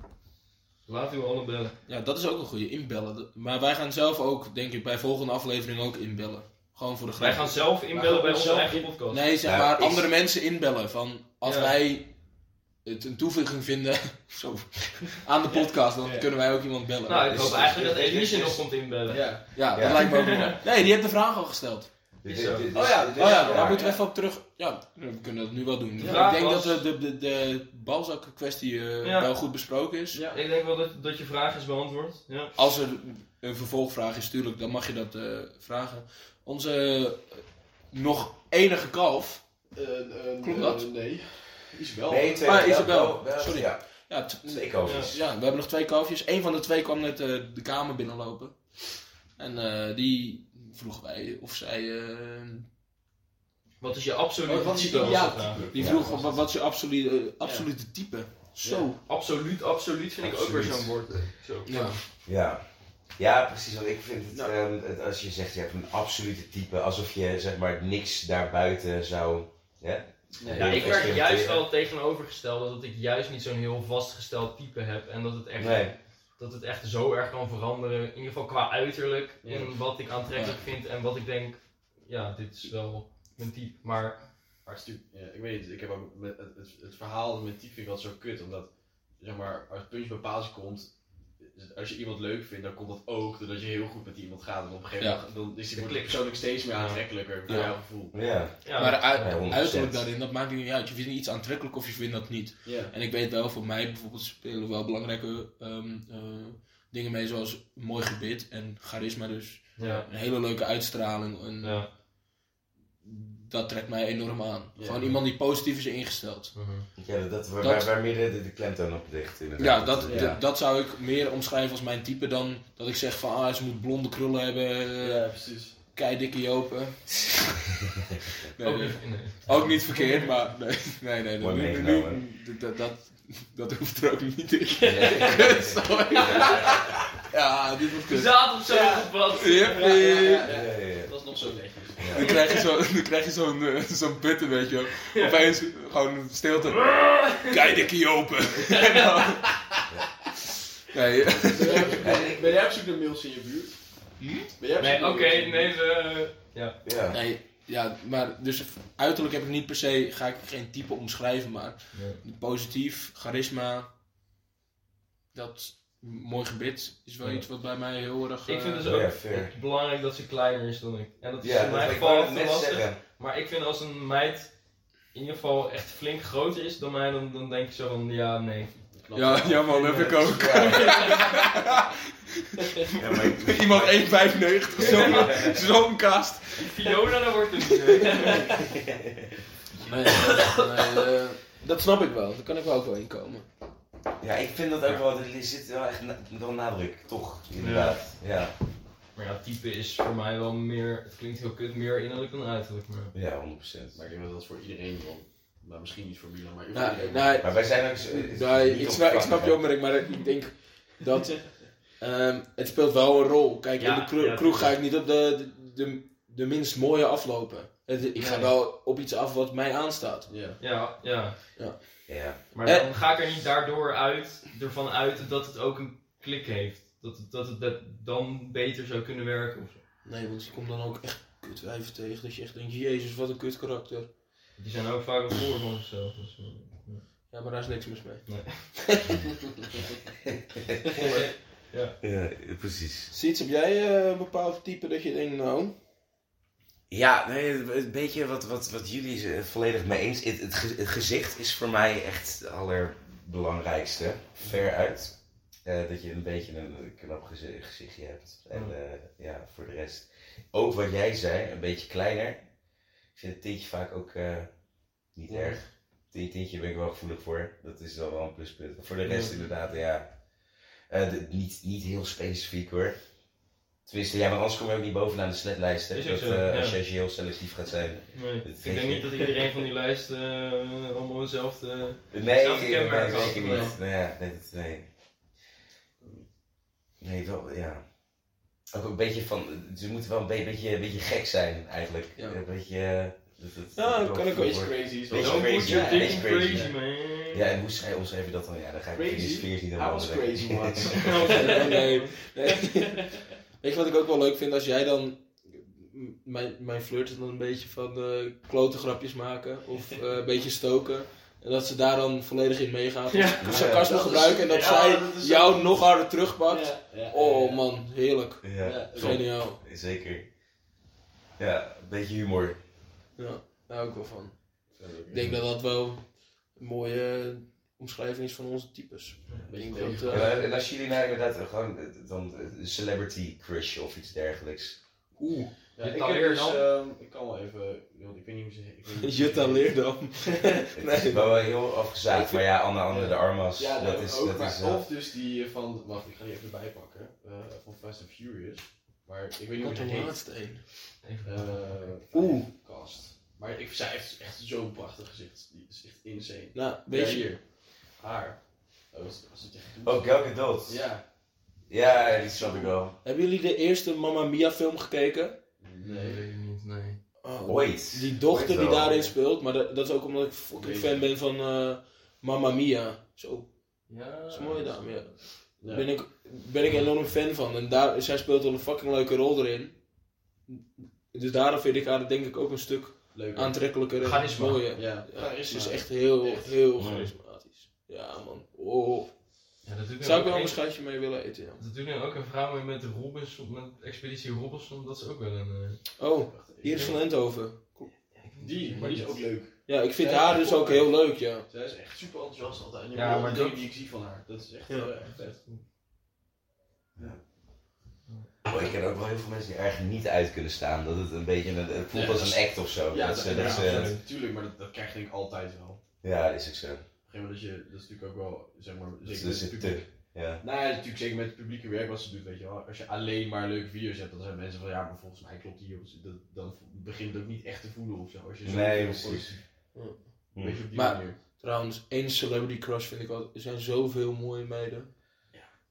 laat u alle bellen. Ja, dat is ook een goede inbellen. Maar wij gaan zelf ook, denk ik, bij volgende aflevering ook inbellen. Gewoon voor de grap. Wij gaan zelf gaan inbellen bij onze eigen in- podcast. Nee, zeg Ja, maar andere mensen inbellen. Van als Ja. wij het een toevoeging vinden zo, aan de podcast, dan Ja. kunnen wij ook iemand bellen. Nou, ik Dus- hoop eigenlijk dat dus- Elise dus- nog komt inbellen. Ja. ja, dat Ja. lijkt me ook wel. Nee, die heeft de vraag al gesteld. Dit- Is zo. dit- dit- Oh ja, dit- Oh ja, daar moeten we even op terug. Ja, we kunnen dat nu wel doen. Ik denk was- dat de, de, de, de balzak kwestie eh, Ja. wel goed besproken is. Ja. Ik denk wel dat, dat je vraag is beantwoord. Ja. Als er een vervolgvraag is, tuurlijk, dan mag je dat eh, vragen. Onze eh, nog enige kalf. Eh, eh, Klopt eh, dat? nee. Isabel. Nee, twee. Ah, wel- Isabel. wel- wel- Sorry. Ja, Ja, twee kalfjes. ja, we hebben nog twee kalfjes. Eén van de twee kwam net eh, de kamer binnenlopen. En eh, die vroegen wij of zij. eh, Wat is je absolute Wat is je type? die vroeg wat, wat is je absolute, eh, absolute type? Zo. Absoluut, absoluut vind ik ook weer zo'n woord. Zo. Ja. Ja. Ja, precies. Want ik vind het, Nou. ehm, het- als je zegt je hebt een absolute type, alsof je zeg maar niks daarbuiten zou. Ja? Nee. Ja, ik werk juist wel tegenovergestelde dat ik juist niet zo'n heel vastgesteld type heb. En dat het echt, Nee. Dat het echt zo erg kan veranderen. In ieder geval qua uiterlijk. Ja. In wat ik aantrekkelijk vind en wat ik denk. Ja, dit is wel mijn type. Maar Maar ja, ik weet het, ik heb ook met het, het, verhaal met type vind ik altijd zo kut, omdat zeg maar, als het puntje bij paaltje komt, als je iemand leuk vindt, dan komt dat ook doordat je heel goed met iemand gaat. En op een gegeven Ja. moment dan is die wordt persoonlijk steeds meer aantrekkelijker voor jouw gevoel. Ja. ja, maar uit- Ja, 100%. uiterlijk daarin, dat maakt niet uit. Je vindt iets aantrekkelijk of je vindt dat niet. Ja. En ik weet wel, voor mij bijvoorbeeld spelen wel belangrijke ehm, eh, dingen mee, zoals mooi gebit en charisma. Dus ja, een hele leuke uitstraling. En ja. Dat trekt mij enorm aan. Ja. Gewoon iemand die positief is ingesteld. Mhm. Ja, dat, waar, Dat- waar meer de, de klemtoon op ligt. Inderdaad. Ja, dat, Ja. d- dat zou ik meer omschrijven als mijn type dan dat ik zeg van ah, ze moet blonde krullen hebben, eh, ja, precies. kei dikke jopen. nee, Ook nee. niet, nee. Ook niet verkeerd, maar nee, nee, nee. Mooi nu- nu- meegenomen. nu- dat, dat, dat hoeft er ook niet in. Ja. Sorry. Ja, dit wordt kut. Zaad op zo'n. Ja, ja, ja, Ja, ja. ja, ja. Zo netjes. Dan krijg je zo- dan krijg je zo'n eh, zo'n button, weet je wel. Opeens gewoon stilte. Kei dikke jopen. En dan- Nee, eh, Ben jij- op zoek naar mails in je buurt? Op zoek Nee, oké, nee, we... Ja. Ja. nee, ja, maar dus uiterlijk heb ik niet per se, ga ik geen type omschrijven, maar positief, charisma, dat mooi gebit is wel Ja. iets wat bij mij heel erg... Ik vind eh, dus ook belangrijk dat ze kleiner is dan ik. En dat is Ja, in mijn geval het te net lastig. zeggen. Maar ik vind als een meid in ieder geval echt flink groter is dan mij, dan, dan denk ik zo van ja, nee. Ja, ja man, heb ik ook. Ja. Ja, maar ik- Iemand 1,95, zo'n zo'n kast. Fiona, daar wordt er niet nee, eh, Dat snap ik wel, daar kan ik wel ook wel in komen. Ja, ik vind dat ook wel, er zit wel echt na- wel nadruk, toch? Inderdaad. Ja, Maar ja, type is voor mij wel meer, het klinkt heel kut, meer innerlijk dan uiterlijk. Maar... ja, 100%. Maar ik denk dat dat voor iedereen wel. Maar misschien niet voor Milan, maar voor Nou, iedereen. nou, Maar wij zijn ook... zo- het nou, ik, snap, ik op snap je opmerking, maar ik denk dat ehm, het speelt wel een rol. Kijk, in de kro- ja, kroeg ga ik niet op de, de, de, de minst mooie aflopen. Het- Ik ga Nee. wel op iets af wat mij aanstaat. Ja. Ja, ja. Ja, Maar Eh. dan ga ik er niet daardoor uit, ervan uit dat het ook een klik heeft. Dat het, dat het dat dan beter zou kunnen werken of zo. Nee, want je komt dan ook echt kutwijven tegen. Dat je echt denkt, jezus, wat een kut karakter. Die zijn ook vaak een voor van zichzelf. Dus, eh, Ja, maar daar is niks mis mee. ja precies. Siets, heb jij eh, een bepaald type dat je denkt, nou... Ja, nee, een beetje wat, wat, wat jullie z- volledig mee eens. Het, het, ge- het gezicht is voor mij echt het allerbelangrijkste. Veruit. Eh dat je een beetje een knap gezi- gezichtje hebt. En eh, ja, voor de rest. Ook wat jij zei, een beetje kleiner. Ik vind het tintje vaak ook eh, niet Ja. erg. Tint- Tintje ben ik wel gevoelig voor. Dat is wel wel een pluspunt. Voor de rest inderdaad, ja. eh, niet, niet heel specifiek hoor. Tenminste, ja, maar anders kom je ook niet bovenaan de hè. Ook Dat, zo, eh, Als ja. je als je heel selectief gaat zijn. nee. Dat Ik denk je- niet dat iedereen van die lijst eh, allemaal hetzelfde... Nee, Hetzelfde nee, nee, zeker nee. niet. Nee, ja, nee, dat- nee. Nee, wel, ja. Ook een beetje van, ze moeten wel een be- beetje, een beetje gek zijn eigenlijk. Ja. Een beetje, eh, dat, dat, Ja, dat kan ik wel ook. voor- crazy is Beetje crazy, ja, crazy, crazy, man. Ja, en hoe schrijf, omschrijf je dat dan? Ja, dan ga ik Crazy? in die sfeer niet I helemaal was weg. crazy once. nee, nee. Weet je wat ik ook wel leuk vind? Als jij dan... Mijn, mijn flirt is dan een beetje van eh klote grapjes maken. Of eh, een beetje stoken. En dat ze daar dan volledig in meegaat. Ja. Of sarcasme is- gebruiken. En dat ja, zij dat jou nog harder terugpakt. Ja, ja, Oh ja. man, heerlijk. Ja, Ja. Geniaal. zeker. Ja, een beetje humor. Ja, daar hou ik wel van. Ik denk dat dat wel een mooie omschrijving is van onze types. Ik denk dat, Ja, eh, en als jullie nou inderdaad gewoon eh, dan een celebrity crush of iets dergelijks. Oeh, Ja, ik, heb dus, ehm, ik kan wel even, ik weet niet hoe ze ik weet niet hoe Jutta Leerdam. Het is wel heel afgezaagd, maar ja, Anne Anne de Armas, Ja, dat dat is... ook, dat maar is eh, of dus die eh, van, wacht, ik ga die even bijpakken, eh van Fast and Furious. Maar ik weet niet hoe Wat die de heet. laatste een. Eh, Oeh. Cast. Maar ik, zij heeft echt zo'n prachtig gezicht. Die is echt insane. Nou, Weet weet je je, hier. Haar. Oh, dat is, dat is het echt goed. Oh, Gal Gadot. Ja. Ja, die snap ik wel. hebben jullie de eerste Mamma Mia film gekeken? Nee, weet ik niet, nee. Oh, Ooit. Die dochter Ooit die daarin speelt, maar dat, dat is ook omdat ik fucking fan ben van eh Mamma Mia. Zo, Ja, dat is een mooie dame, ja. Ja. Ben, ik, ben ik enorm fan van. En daar, zij speelt wel een fucking leuke rol erin. Dus daarom vind ik haar denk ik ook een stuk Leuk. aantrekkelijker en Charisma. mooier. Ja. Ja, ze is echt heel, Echt. heel Ja. Ja man, oh. Ja, dat doet nu Zou ik ook wel een een- schuitje mee willen eten, ja. Dat doet nu ook een vrouw mee met Robinson, met Expeditie Robinson, dat is ook wel een... eh, Oh, hier is van Endhoven. Die, maar die is ook leuk. Ja, ik vind Zij haar dus ook heel leuk, ja. Zij is echt super enthousiast altijd. En Ja, ja, maar dat- die ik zie van haar. Dat is echt, Ja. eh, echt vet. Oh, ik ken ook wel heel veel mensen die er eigenlijk niet uit kunnen staan. Dat het een beetje een, het voelt Ja, als een act of zo. Ja, dat, dat, ze- ja, dat ze- absoluut. Tuurlijk, maar dat, dat krijg je denk ik altijd wel. ja, is ook zo. Een moment dat je, dat is natuurlijk ook wel, zeg maar, Dus zeker dat met is het publiek. Ja. Nou ja, natuurlijk zeker met het publieke werk wat ze doet, weet je wel. Als je alleen maar leuke video's hebt, dan zijn mensen van, ja, maar volgens mij klopt hier, dat, dan begint het ook niet echt te voelen of zo. Als je zo Nee, precies. positief- Hm. Weet je, op die Maar- manier. Trouwens, één celebrity crush vind ik wel, er zijn zoveel mooie meiden.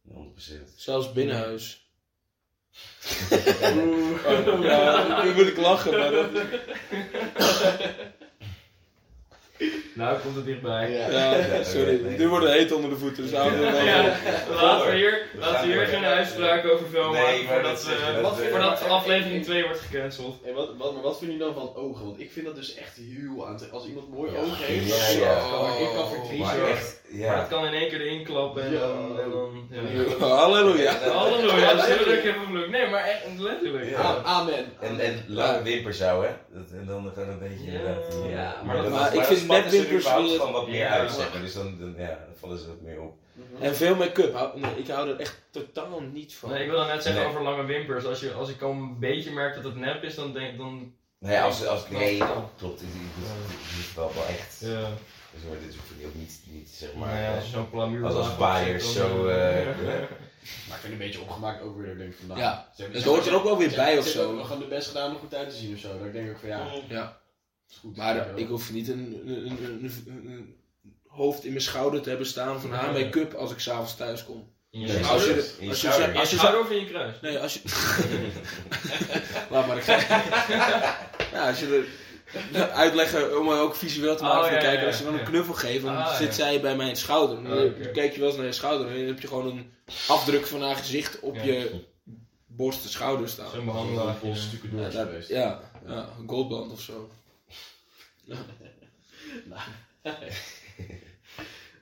100%. Zelfs binnenhuis. Oh, ja, nu moet ik lachen, maar dat... Nou, komt het dichtbij. Ja. Sorry. nee. Nu wordt het heet onder de voeten, dus houden we laten we hier, We laten we hier geen uitspraak over film Nee, maken maar voordat, je, eh, voordat maar- aflevering 2 wordt gecanceld. En wat, wat, maar wat vinden jullie dan van ogen? Want ik vind dat dus echt heel aantrekkelijk. Als iemand mooie Ja, ogen heeft, ja, dan- ja. dan- ik kan verkiezen. Maar echt, Maar dat kan in één keer erin klappen en Ja. dan... En dan ja. Halleluja. Halleluja, dat is leuk. Nee, maar echt letterlijk. Ja. A- Amen. En, en lange wimpers zou, hè? Dat, en dan een beetje Ja. inderdaad. eh, Ja, maar, ik vind net er überhaupt weer- gewoon wat meer Ja. uit, zeg maar. Dus dan, dan, ja, dan vallen ze wat meer op. Mhm. En veel make-up. Nee, ik hou er echt totaal niet van. Nee, ik wil dan net zeggen Nee. over lange wimpers. Als, je, als ik al een beetje merk dat het nep is, dan denk dan... Nou ja, als, als, nee, Ja. klopt. Die is wel, wel echt. Ja. Dus maar dit hoeft ook niet, niet zeg Maar ja, eh, als zo'n plamuur als als baaiers dan, zo... eh, eh, Maar ik vind het een beetje opgemaakt ook weer, dat ik denk van nou... Ja, het hoort er ook wel weer bij hebben- of ze zo. hebben gewoon de best gedaan om goed uit te zien of zo. Ik denk ook van ja, Ja. Goed. Maar ik hoef niet een, een, een, hoofd in mijn schouder te hebben staan van haar make-up als ik s'avonds thuis kom. In je Nee, als je, schouder. de- in je als je, als je in je kruis? Nee, als je... Laat maar, ik ga... ja, als je er uitleggen om ook visueel te maken Oh, van ja, kijken, ja, als je dan ja. een knuffel geeft, dan Ah, zit ja. zij bij mijn schouder. Dan Ah, oké. kijk je wel eens naar je schouder en dan heb je gewoon een afdruk van haar gezicht op Ja. je borst en schouder staan. Zo'n een behandelaar. bol stukken door Ja, is daar- geweest. ja, ja, een goldband of zo.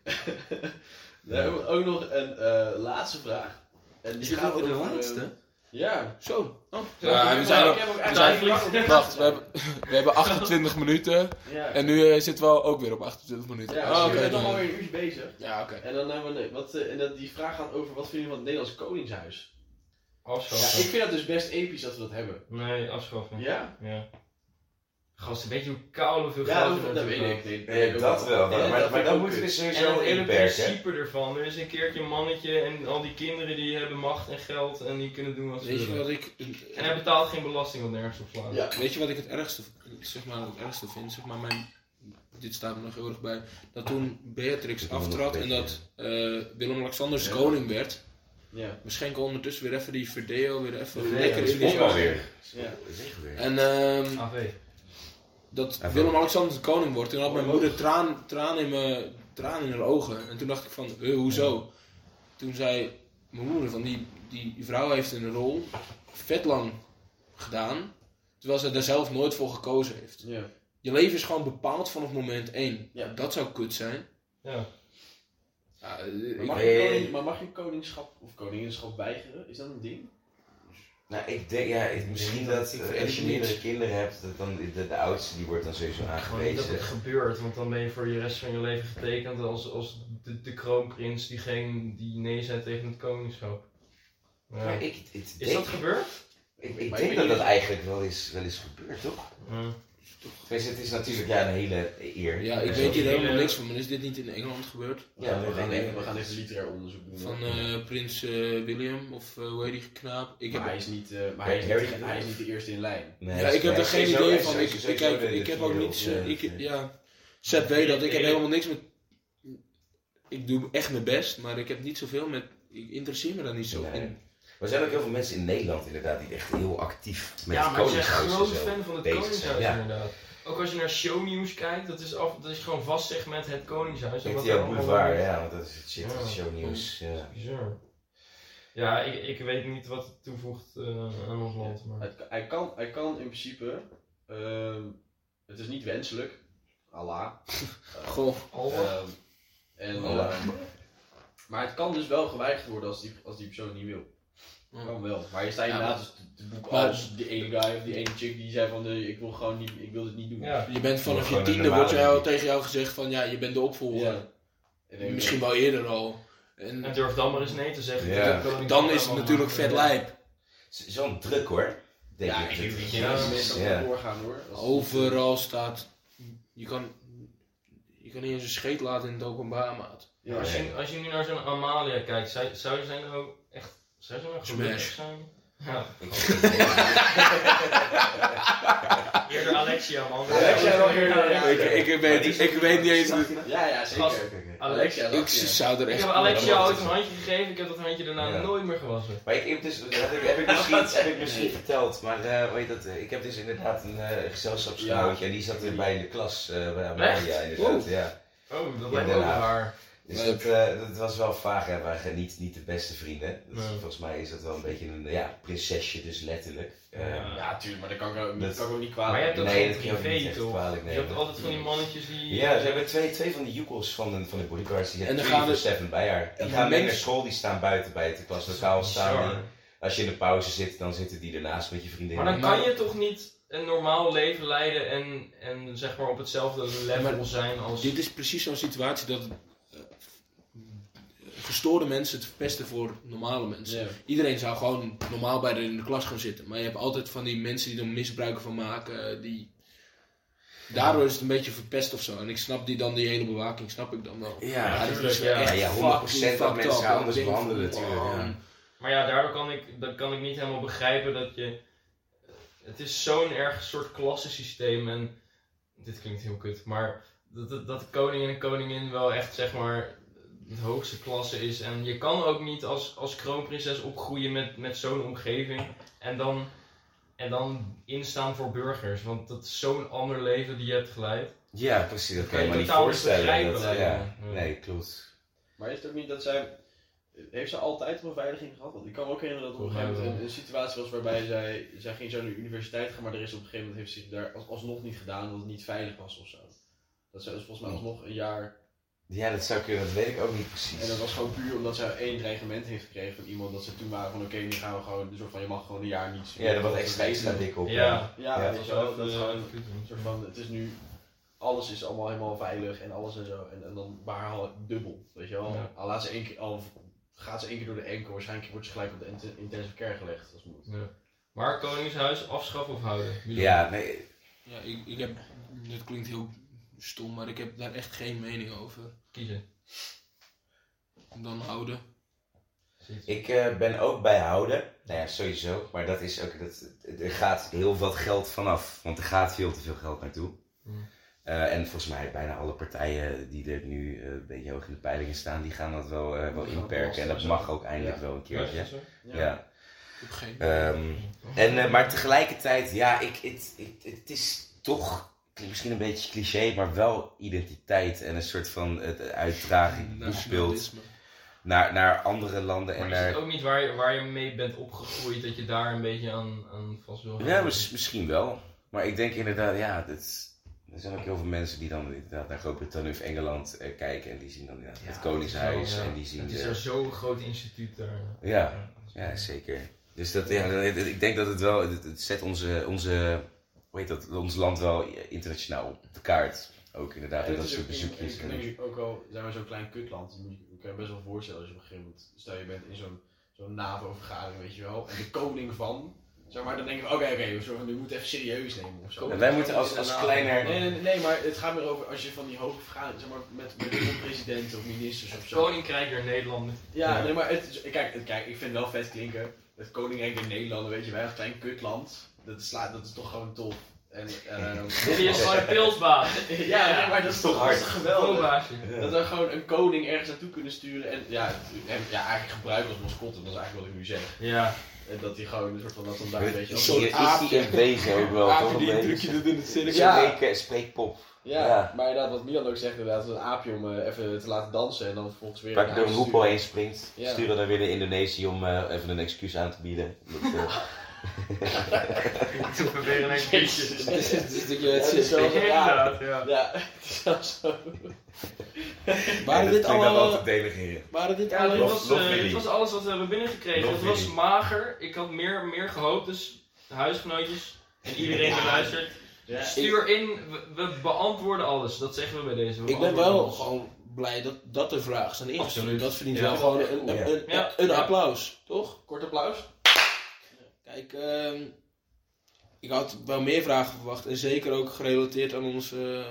We hebben ook nog een eh, laatste vraag. En die gaat alweer de over, eh, laatste? Ja. Zo. Oh. Ja, Ja, we zijn ik al- heb ook we eigenlijk zijn- Wacht, we hebben, we hebben 28 minuten Ja, en nu eh, zitten we ook weer op 28 minuten. ja Oh, dus oké, we zijn nog dan- alweer een uurtje bezig. Ja, oké. En dan hebben we, wat, eh, en dat, die vraag gaat over wat vinden jullie van het Nederlands Koningshuis? Ja, Afschaffen. ik vind dat dus best episch dat we dat hebben. Nee, afschaffen. Ja? Ja. Gasten, weet je hoe koud hoeveel Ja, geld dat, er dat weet ik. Nee, Nee, dat wel. Maar, maar, ik dan moeten we dus En het hele inperken. principe ervan. Er is een keertje een mannetje en al die kinderen die hebben macht en geld en die kunnen doen wat ze Weet je willen. wat ik... En hij betaalt geen belasting wat nergens op slaat. Ja. Weet je wat ik het ergste, zeg maar, het ergste vind? Zeg maar, mijn, dit staat er nog heel erg bij. Dat toen Beatrix aftrad en dat eh, Willem-Alexander Ja. koning werd. Ja. We schenken ondertussen weer even die Verdeo weer even lekker Dat in is die alweer. Ja. Dat is echt weer. En ehm, AV. dat. Willem-Alexander de koning wordt. Toen had mijn Oh, moeder traan, traan, in mijn, traan in haar ogen. En toen dacht ik van, eh, hoezo? Toen zei mijn moeder van, die, die vrouw heeft een rol vet lang gedaan. Terwijl ze daar zelf nooit voor gekozen heeft. Ja. Je leven is gewoon bepaald vanaf moment 1. Ja. Dat zou kut zijn. Ja. Ja, eh, Maar mag, je koning, maar mag je koningschap of koninginschap weigeren? Is dat een ding? Nou, ik denk, ja, ik- misschien dat- dat ik eh, als je meerdere kinderen hebt, dat dan de, de oudste die wordt dan sowieso Gewoon niet dat het aangewezen. gebeurt, want dan ben je voor je rest van je leven getekend als, als de, de kroonprins die, geen, die nee zei tegen het koningschap. Ja. Maar ik, ik Is denk, dat gebeurd? ik, ik denk ik dat dat eigenlijk wel eens, wel eens gebeurt, toch? Ja. Tenminste, het is natuurlijk ja, een hele eer. ja, ik weet hier hele- helemaal niks van. Maar is dit niet in Engeland gebeurd? Ja, we, gaan even, we gaan even literair onderzoek doen. Van eh, prins eh, William of eh, hoe heet die knaap? Ik maar heb, hij is niet, eh, maar hij is niet, hij is niet de eerste in lijn. Nee, ja, ik heb er geen idee van. Ik, ik, de ik heb ook niets. ik, ja, Seb weet dat. Ik heb helemaal niks met. Ik doe echt mijn best, maar ik heb niet zoveel met. Ik interesseer me daar niet zo Nee. in. Maar er zijn ook heel veel mensen in Nederland inderdaad die echt heel actief met ja, het maar ik ben koningshuis groot fan van het bezig koningshuis zijn. Ja. inderdaad. Ook als je naar shownieuws kijkt, dat is, af, dat is gewoon vast zeg met het koningshuis. Er allemaal Boulevard, ja, want dat is het shit, Ja. dat is shownieuws. Ja. Bizar. Ja, ik, ik weet niet wat het toevoegt eh, aan ons land, maar... Het, hij, kan, hij kan in principe, ehm, het is niet wenselijk, Allah. Goh, Ehm, en, Allah. ehm, maar het kan dus wel geweigerd worden als die, als die persoon niet wil. Kan wel. Maar je staat Ja, inderdaad te, te boek maar- als die ene guy of die ene chick die zei van eh, ik wil gewoon niet, ik wil dit niet doen. Ja. je bent vanaf je tiende wordt jou, manier. tegen jou gezegd van ja, je bent de opvolger. Ja. Misschien wel eerder al. En En durf dan maar eens nee te zeggen. Ja. het dan is het natuurlijk vet lijp. Het een druk hoor, denk Ja, ik. ik denk dat je Ja. ja, mensen Ja. ja. doorgaan hoor. Als- Overal staat. Je kan, je kan niet eens een scheet laten in het openbaar, maat. Ja, Als je, als je nu naar zo'n Amalia kijkt, zou, zou zij nou echt... Zou ze nou Smash. zijn? Ja. Ik- Eerder Alexia, man. Alexia wel eerder, ja. Ik, ik, weet, ik weet niet eens. ja, ja, zeker. Alexia, Ik zou er Ik echt. heb Alexia ooit een handje gegeven, ik heb dat handje daarna Ja. nooit meer gewassen. Maar ik heb dus, dat heb ik, heb ik misschien, heb ik misschien verteld, maar eh, hoe heet dat, eh, ik heb dus inderdaad een eh gezelschapsgenootje en die zat er bij in de klas, eh bij Amalia inderdaad, ja. Oh, dat lijkt me ook daarna. raar. Dus dat, eh, dat was wel vaag, hè. we waren niet, niet de beste vrienden. Dus Nee. Volgens mij is dat wel een beetje een ja, prinsesje, dus letterlijk. Ja. Ja, tuurlijk, maar dat kan ik ook, Dat- dat kan ik ook niet kwaad. Maar je hebt ook nee, geen dat kun je ook niet privé toch? kwalijk Je nemen. hebt altijd van die mannetjes die... Ja, ze hebben twee, twee van de joekels van de, van de bodyguards, die En hebben dan gaan 24-7 bij haar. Die gaan mee mensen- naar school, die staan buiten bij het klaslokaal staan. Die. Als je in de pauze zit, dan zitten die ernaast met je vriendin. Maar dan kan je toch niet een normaal leven leiden en, en zeg maar op hetzelfde level Maar zijn als... Dit is precies zo'n situatie dat gestoorde mensen het verpesten voor normale mensen. Ja. Iedereen zou gewoon normaal bij de, in de klas gaan zitten. Maar je hebt altijd van die mensen die er misbruik van maken. Die, daardoor is het een beetje verpest of zo. En ik snap die dan, die hele bewaking, snap ik dan wel. Ja, is ja. echt Ja, 100% dat mensen anders behandelen, van, tuurlijk, ja. Maar ja, daardoor kan ik, dat kan ik niet helemaal begrijpen dat je... Het is zo'n erg soort klassensysteem en... Dit klinkt heel kut, maar dat, dat, dat de koning en de koningin wel echt zeg maar het hoogste klasse is. En je kan ook niet als, als kroonprinses opgroeien met, met zo'n omgeving en dan, en dan instaan voor burgers. Want dat is zo'n ander leven die je hebt geleid. Ja, precies. Dat kan je je niet totaal niet voorstellen. Dat, ja, nee, klopt. Maar is het ook niet dat zij. Heeft ze altijd een beveiliging gehad? Want ik kan me ook herinneren dat er op een gegeven moment een, een situatie was waarbij zij, zij ging zo naar de universiteit gaan, maar er is op een gegeven moment heeft ze zich daar als, alsnog niet gedaan, dat het niet veilig was of zo. Dat zij dus volgens mij alsnog een jaar. Ja, dat zou kunnen, dat weet ik ook niet precies. En dat was gewoon puur omdat zij één dreigement heeft gekregen van iemand dat ze toen waren van oké, nu gaan we gewoon, een soort van je mag gewoon een jaar niet. ja, dat was extra, extra dik op. Ja. Ja, Ja. weet je wel, dat is gewoon een soort van, het is nu, alles is allemaal helemaal veilig en alles en zo. En, en dan behaal ik dubbel, weet je wel. Ja. Al, laat ze één keer, al gaat ze één keer door de enkel, waarschijnlijk wordt ze gelijk op de int- intensive care gelegd. Als het moet. Ja. Maar Koningshuis afschaffen of houden? Ja, nee, Ja, ik, ik heb, dit klinkt heel stom, maar ik heb daar echt geen mening over. Kiezen. Dan houden. Ik eh, ben ook bij houden. Nou ja, sowieso. Maar dat is ook, dat, er gaat heel veel geld vanaf. Want er gaat veel te veel geld naartoe. Hmm. Eh, en volgens mij bijna alle partijen die er nu eh, een beetje hoog in de peilingen staan, die gaan dat wel, eh, wel inperken. En dat mag ook eindelijk Ja. wel een Ja, keertje. Ja. Geen Ehm, en, eh, maar tegelijkertijd, ja, ik, het, het, het is toch misschien een beetje cliché, maar wel identiteit en een soort van het uitdraging nationalisme. naar, naar andere landen en Maar is het ook niet waar je, waar je mee bent opgegroeid, dat je daar een beetje aan, aan vast wil Ja, houden? misschien wel. Maar ik denk inderdaad, ja, dat, er zijn ook heel veel mensen die dan inderdaad naar Groot-Brittannië of Engeland eh, kijken en die zien dan inderdaad het Ja, Koningshuis het is ja. en die zien Het is er zo'n groot instituut daar. Ja, ja, zeker. Dus dat, ja, ik denk dat het wel, het, het zet onze, onze, hoe heet dat, ons land wel internationaal op de kaart. Ook inderdaad, en dat soort bezoekjes. en ik denk ook al zijn we zo'n klein kutland, ik kan je best wel voorstellen als je op een gegeven moment, stel je bent in zo'n zo'n NAVO-vergadering, weet je wel, en de koning van, zeg maar, dan denken we, oké, oké, we zorgen- we moeten even serieus nemen of zo. En wij moeten als, als kleiner... Nee, nee, nee, maar het gaat meer over als je van die hoge vergaderingen, zeg maar, met, met de presidenten of ministers of zo. Koninkrijk der Nederlanden. Ja, Ja. nee, maar het, kijk, kijk, ik vind het wel vet klinken. Het Koninkrijk der Nederlanden, weet je, wij als klein kutland, dat, slaat, dat is toch gewoon top. En, Dit is gewoon een pilsbaas. ja, maar dat is toch hard. geweldig. Dat we gewoon een koning ergens naartoe kunnen sturen en ja, en, ja eigenlijk gebruiken als mascotte, dat is eigenlijk wat ik nu zeg. Ja. En dat hij gewoon een soort van, dat dan daar een Weet beetje Een is in wezen ook wel, toch? Aapje die een een trucje doet in het circus. Ja. Spreekpop. Ja, Ja. maar inderdaad, wat Milan ook zegt, inderdaad, een aapje om eh, even te laten dansen en dan vervolgens weer Waar ik naar door een hoepel sturen. heen springt. Ja. Sturen dan weer naar Indonesië om eh, even een excuus aan te bieden. Dat, eh, Ik probeer een excuusje. Het is- je Ja, het is ja. Ja, het is wel zo. Waren dat dit klinkt dan wel alle... te denigreren. Waren dit Ja, dit alle... was, Nog eh, dit was alles wat we hebben binnengekregen. Het was mager. Ik had meer, meer gehoopt, dus de huisgenootjes en iedereen die luistert. Ja. Stuur in, we, we beantwoorden alles. Dat zeggen we bij deze. We Ik ben wel alles. gewoon blij dat, dat de vragen zijn ingestuurd. Absoluut. Dat verdient Ja. wel gewoon een, een, Ja. een, een applaus, toch? Kort applaus. Kijk, ehm, ik had wel meer vragen verwacht. En zeker ook gerelateerd aan onze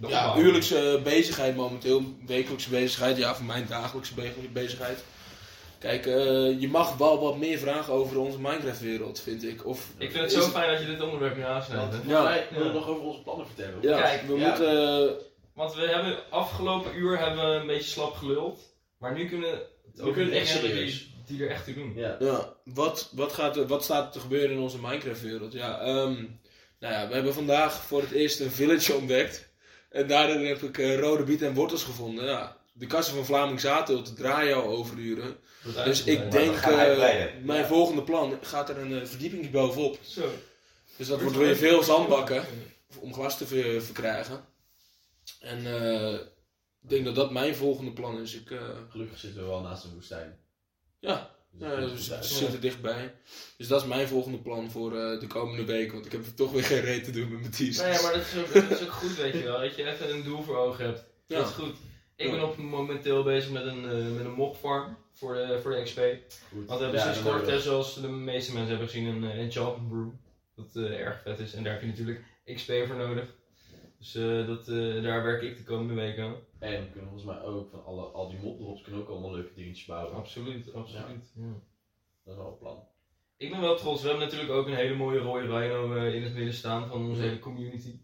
De ja, uurlijkse bezigheid momenteel. Wekelijkse bezigheid, ja, voor mijn dagelijkse be- bezigheid. Kijk, eh, je mag wel wat meer vragen over onze Minecraft-wereld, vind ik. Of, Ik vind het zo fijn dat je dit onderwerp nu aansnijdt. Ja. wij willen Ja. nog over onze plannen vertellen. Ja, Kijk, we ja. moeten... eh, Want we hebben afgelopen uur hebben we een beetje slap geluld. Maar nu kunnen we het over kunnen dingen echt serieus. Die, er echt toe doen. Ja. Ja, wat, wat, gaat er, wat staat er te gebeuren in onze Minecraft-wereld? Ja, ehm, nou ja, we hebben vandaag voor het eerst een village ontdekt. En daarin heb ik eh, rode bieten en wortels gevonden. Ja, de kassen van Vlaming Zaadhult draaien al overuren. Dus ik denk, eh, uitbreiden. mijn Ja. volgende plan gaat er een eh, verdieping bovenop. Zo. Dus dat wordt weer veel zandbakken om glas te ver- verkrijgen. En eh, ik denk dat dat mijn volgende plan is. Ik, eh, Gelukkig zitten we wel naast de woestijn. Ja, Dus Ja, dat dus goed zitten dichtbij. Dus dat is mijn volgende plan voor eh, de komende weken. Want ik heb toch weer geen reet te doen met mijn. Nou ja, maar dat is, ook, dat is ook goed, weet je wel. Dat je even een doel voor ogen hebt. Ja. Dat is goed. Ik Ja. ben op momenteel bezig met een, eh met een mockfarm voor de, voor de XP. goed. Want we hebben Ja, sinds kort, eh, zoals de meeste mensen hebben gezien, een uh, enchantment room. Dat eh, erg vet is. En daar heb je natuurlijk XP voor nodig. Dus eh, dat, eh, daar werk ik de komende week aan. En we kunnen volgens mij ook van alle, al die moddrops kunnen ook allemaal leuke dingetjes bouwen. Absoluut, absoluut. Ja. Dat is wel een plan. Ik ben wel trots. We hebben natuurlijk ook een hele mooie rode rhino eh, in het midden staan van onze hele community.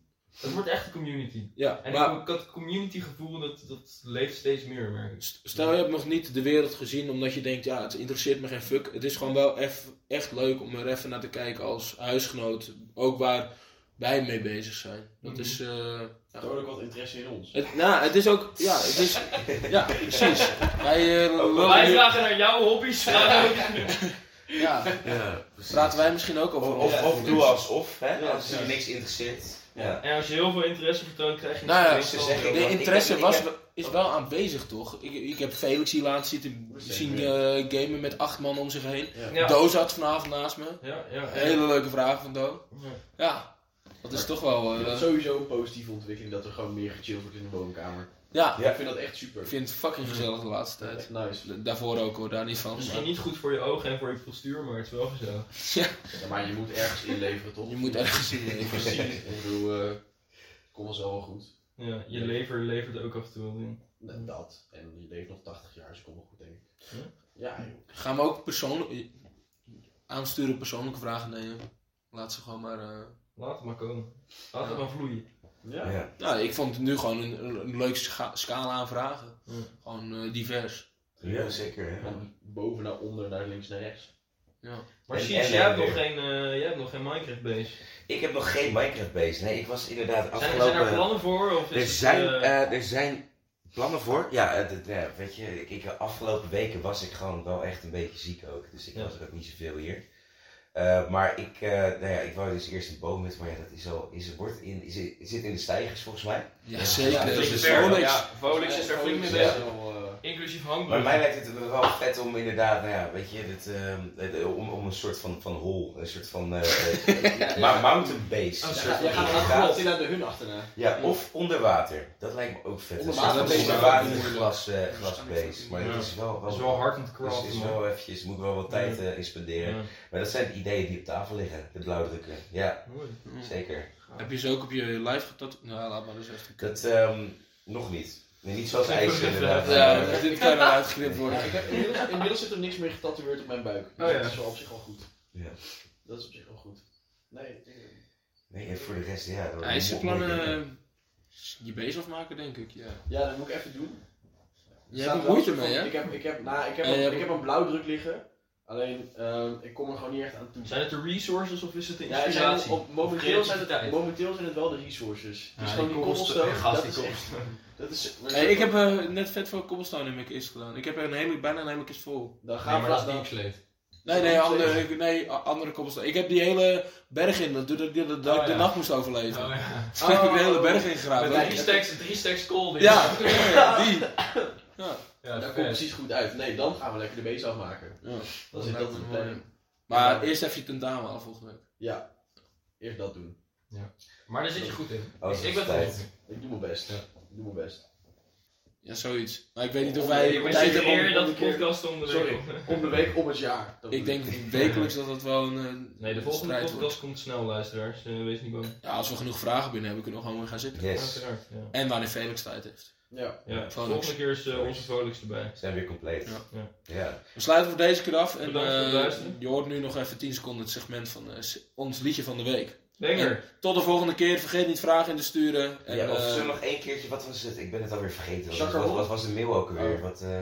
Het wordt echt een community. Ja, En maar ik, ik had het community gevoel dat, dat leeft steeds meer, merk ik. st- stel je hebt nog niet de wereld gezien omdat je denkt, ja, het interesseert me geen fuck. Het is gewoon wel eff- echt leuk om er even naar te kijken als huisgenoot. Ook waar wij mee bezig zijn. Dat Mhm. is... eh, ook wat interesse in ons. Het, nou, het is ook, ja, het is, ja, precies. Wij, eh, Wij vragen naar jouw hobby's. ja, Ja, precies. praten wij misschien ook over. Of, of, of doe alsof, hè, Ja, als je niks interesseert. Ja. En als je heel veel interesse vertoont, krijg je Nou ja, zeggen- De Ik interesse heb- ik was, heb- is wel aanwezig, toch? Ik, ik heb Felix hier laten zitten, zien eh, gamen met acht man om zich heen. Ja. Ja. Do zat vanavond naast me. Ja, ja. Hele leuke vraag van Do. Ja. Dat is toch wel... Ik vind eh, het sowieso een positieve ontwikkeling dat er gewoon meer gechilled wordt in de woonkamer. ja, Ja. Ik vind dat echt super. ik vind het fucking gezellig de laatste tijd. Nice. Daarvoor ook hoor, daar niet van. Misschien niet goed voor je ogen en voor je postuur, maar het is wel gezellig. Ja, maar je moet ergens inleveren, toch? Je moet ergens in leven. Precies. Ik bedoel, eh komt wel wel goed. Ja, je lever levert ook af en toe wat in. Dat. En je leeft nog 80 jaar, dus komt wel goed, denk ik. Ja? Ja, joh. Gaan we ook persoonlijk... Aansturen persoonlijke vragen nemen. Laat ze gewoon maar... eh, Laat het maar komen. Laat het maar vloeien. Ja. Ja. Nou, ik vond het nu gewoon een, een, scha- scala aan vragen. Ja. Gewoon eh, divers. Ja, zeker. hè. Van boven naar onder, naar links naar rechts. Ja. Maar jij, hebt nog geen, eh, jij hebt nog geen Minecraft base. Ik heb nog geen Minecraft bezig. Nee, ik was inderdaad Zijn, afgelopen... zijn er plannen voor? Of is Er het, zijn, eh, er zijn plannen voor. Ja, weet je, ik, ik, afgelopen weken was ik gewoon wel echt een beetje ziek ook. Dus ik Ja. was er ook niet zoveel hier. Eh, maar ik, eh, nou ja, ik wou dus eerst een boom met, maar ja, dat is al, is, wordt in, is, zit in de stijgers volgens mij. Ja, zeker. Ja, Rolex. Ja, Volix is er flink mee bezig. Eh, Inclusief Maar hangbrug. mij lijkt het wel vet om inderdaad, nou ja, weet je, dit, ehm, het, om, om een soort van, van hol, een soort van eh, eh, ma- mountain base. Oh, Ja, je gaat naar de hun achterna. Ja, of onder water. Dat lijkt me ook vet. Onder water is onder moeilijk. glas, eh, glasbase. Maar Ja. dat is wel, wel, Dat is wel hard om te dus craften, is man. wel eventjes, moet wel wat tijd eh, in spenderen. Ja. Maar dat zijn de ideeën die op tafel liggen, de blauwdrukken. Ja, Mooi. zeker. Heb je ze ook op je live getatoeëerd? Nou, laat maar dus even. Dat, ehm, nog niet. Nee, niet zoals ijs inderdaad. Ja, Eh, dit kan eruit geknipt worden. Ja, ik heb inmiddels, inmiddels zit er niks meer getatoeëerd op mijn buik. Dus Oh ja. Dat is wel op zich wel goed. Ja. Dat is op zich wel goed. Nee, ik- Nee, en voor de rest, ja. dingen. eh, je bezig afmaken, denk ik. Ja. ja, dat moet ik even doen. Je hebt er wel moeite mee, hè? Ik heb, ik heb, nou, ik een, hebt- ik heb een blauwdruk liggen. Alleen, ehm, ik kom er gewoon niet echt aan toe. Zijn het de resources of is het de Ja, zijn inspiratie? op, momenteel, zijn het, momenteel zijn het wel de resources. Ja, dus gewoon die cobblestone, dat is. Dat is, Hey, ik heb eh, net vet veel cobblestone in mijn kist gedaan. Ik heb er een hele, bijna een hele kist vol. Dan Ja, gaan maar we dat is slate. Nee, nee, andere, nee, andere cobblestone. Ik heb die hele berg in, dat, dat, dat, dat ik Oh, de ja. nacht moest overleven. Oh, ja. Toen heb ik de hele berg ingegraven. Met Drie stacks, drie stacks coal. Ja, ja, die. Ja. Ja dat komt precies goed uit. Nee, dan gaan we lekker de base afmaken. Ja. Dat is, dat de planning. Maar eerst even je tentamen af volgende week. Ja, eerst dat doen. Maar daar zit je goed in. Oh, ik, ik ben tijd. trots. Ik doe mijn best. Ja. Ik doe mijn best. Ja, zoiets. Maar ik weet niet of wij nee, Ik tijd hebben om... dat de podcast om de week Sorry, op- om de week, om het jaar. Dat Ik denk wekelijks dat dat wel een, een Nee, de volgende podcast wordt. komt snel, luisteraars. Eh, wees niet bang. Ja, als we genoeg vragen binnen hebben, kunnen we gewoon weer gaan zitten. Yes, Uiteraard. Ja. En wanneer Felix tijd heeft. Ja. Ja, volgende keer is eh, onze Volux erbij. zijn weer compleet. Ja. Ja. Ja. We sluiten voor deze keer af. En eh, luisteren. je hoort nu nog even 10 seconden het segment van eh, ons liedje van de week. Banger. Tot de volgende keer. Vergeet niet vragen in te sturen. En, ja, of zullen we nog één keertje, wat was het? Ik ben het alweer vergeten. Wat, wat, was de mail ook alweer? Oh. Wat, eh,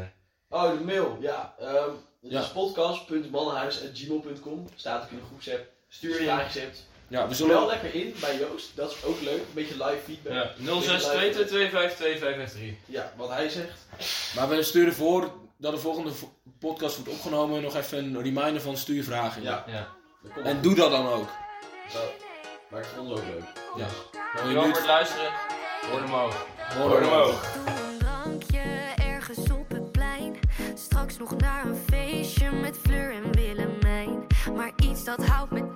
Oh, de mail. Ja. ehm het Ja. is podcast.mannenhuis.gmail.com. Staat ook in de groepsapp. Stuur je je. vragen hebt. Ja, we Wel zullen... lekker in bij Joost. Dat is ook leuk. Een beetje live feedback. Ja, Ja. 0622252553. Ja, wat hij zegt. Maar we sturen voor dat de volgende vo- podcast wordt opgenomen nog even een reminder van stuur je vragen. in. Ja. Ja. Dat En doe dat dan ook. Zo. Maar ik vond het ook leuk. Ja. Dankjewel voor het luisteren. Hoor hem omhoog. Hoor hem ook. Doe een drankje ergens op het plein. Straks nog naar een feestje met Fleur en Willemijn. Maar iets dat houdt me